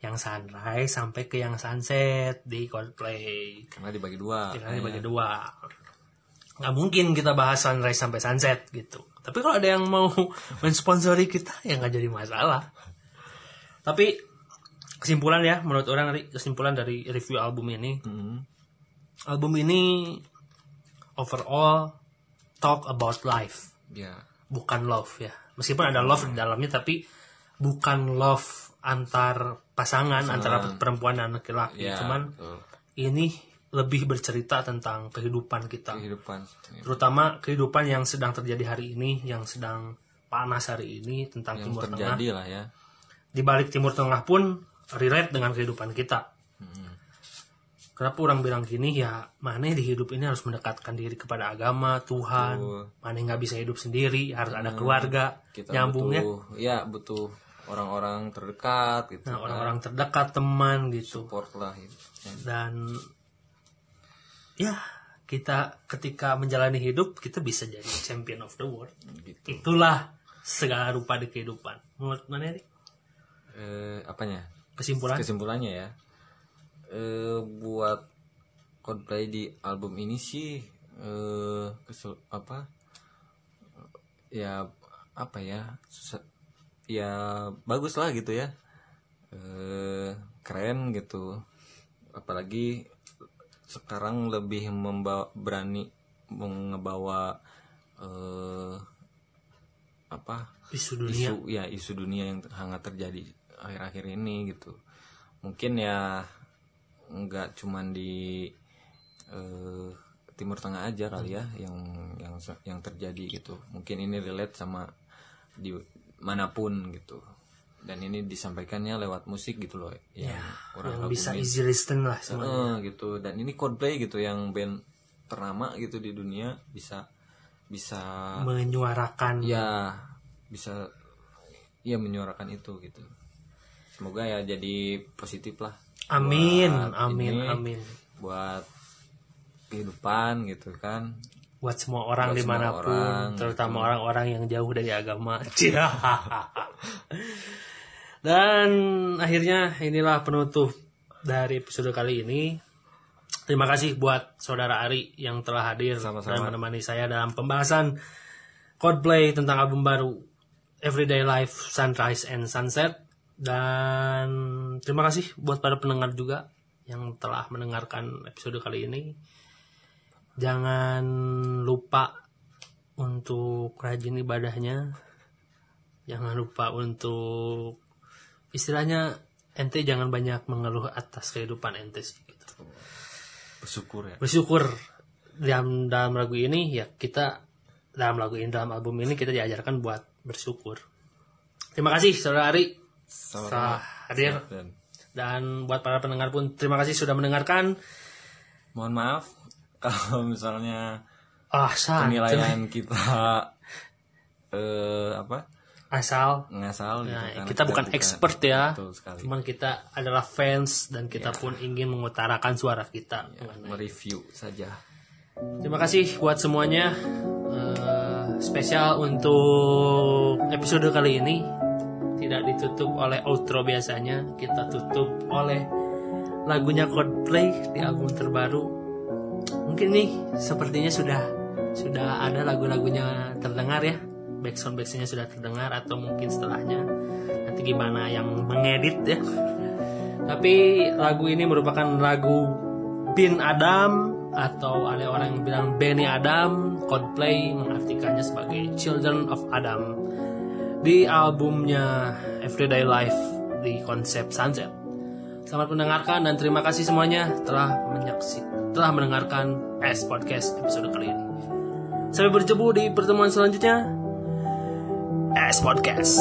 yang sunrise sampai ke yang sunset di Coldplay. Karena dibagi dua. Kita dibagi dua. Nggak mungkin kita bahas sunrise sampai sunset gitu. Tapi kalau ada yang mau mensponsori kita ya nggak jadi masalah. Tapi kesimpulan ya menurut orang kesimpulan dari review album ini. Hmm. album ini overall talk about life. Ya bukan love ya. Meskipun ada love di dalamnya tapi bukan love antar pasangan, antara perempuan dan laki-laki. Ya cuman betul. ini lebih bercerita tentang kehidupan kita. Kehidupan. Terutama kehidupan yang sedang terjadi hari ini yang sedang panas hari ini tentang yang timur tengah. lah ya. Di balik timur tengah pun relate dengan kehidupan kita. Hmm. Kenapa orang bilang gini? Ya mana di hidup ini harus mendekatkan diri kepada agama Tuhan. Mana nggak bisa hidup sendiri harus ada keluarga kita nyambungnya. butuh ya butuh orang-orang terdekat gitu nah kan. orang-orang terdekat teman gitu. Support lah gitu. dan ya kita ketika menjalani hidup kita bisa jadi champion of the world. Gitu. Itulah segala rupa di kehidupan. Menurut mana nih eh apanya? Kesimpulan? Kesimpulannya ya. Eh buat Coldplay di album ini sih eh kesel, apa? Ya apa ya? Susah- ya bagus lah gitu ya. Eh, keren gitu. Apalagi sekarang lebih membawa berani mengebawa eh, apa? Isu dunia. Isu ya isu dunia yang hangat terjadi akhir-akhir ini gitu. Mungkin ya nggak cuman di eh, timur tengah aja kali ya yang yang yang terjadi gitu. Mungkin ini relate sama di mana pun gitu. Dan ini disampaikannya lewat musik gitu loh yang orang yang bisa kagumin. easy listen lah semuanya. Heeh, gitu. Dan ini Coldplay gitu yang band ternama gitu di dunia bisa bisa menyuarakan. Ya bisa ya menyuarakan itu gitu. Semoga ya jadi positif lah amin amin ini, amin. buat kehidupan gitu kan buat semua orang Buat semua di mana pun orang, gitu. terutama orang-orang yang jauh dari agama. Dan akhirnya inilah penutup dari episode kali ini. Terima kasih buat saudara Ari yang telah hadir Sama-sama. dan menemani saya dalam pembahasan Coldplay tentang album baru Everyday Life Sunrise and Sunset. Dan terima kasih buat para pendengar juga yang telah mendengarkan episode kali ini jangan lupa untuk rajin ibadahnya. Jangan lupa untuk istilahnya ente jangan banyak mengeluh atas kehidupan ente sih gitu. bersyukur ya. Bersyukur. Dalam dalam lagu ini ya kita dalam lagu ini dalam album ini kita diajarkan buat bersyukur. Terima kasih saudara Ari. Telah hadir. Dan buat para pendengar pun terima kasih sudah mendengarkan. Mohon maaf kalau misalnya ah penilaian kita eh apa asal ngasal gitu Nah, kan. kita bukan expert ya. Cuman kita adalah fans dan kita pun ingin mengutarakan suara kita. mengenai- mereview saja Terima kasih buat semuanya. Eh, spesial untuk episode kali ini tidak ditutup oleh outro biasanya. Kita tutup oleh lagunya Coldplay di album terbaru. Mungkin nih sepertinya sudah sudah ada lagu-lagunya terdengar ya. Backsound backsoundnya sudah terdengar atau mungkin setelahnya nanti gimana yang mengedit ya. Tapi lagu ini merupakan lagu Bin Adam atau ada orang yang bilang Benny Adam, Coldplay mengartikannya sebagai Children of Adam di albumnya Everyday Life di konsep Sunset. Selamat mendengarkan dan terima kasih semuanya telah menyaksikan telah mendengarkan S Podcast episode kali ini. Sampai berjumpa di pertemuan selanjutnya. S Podcast.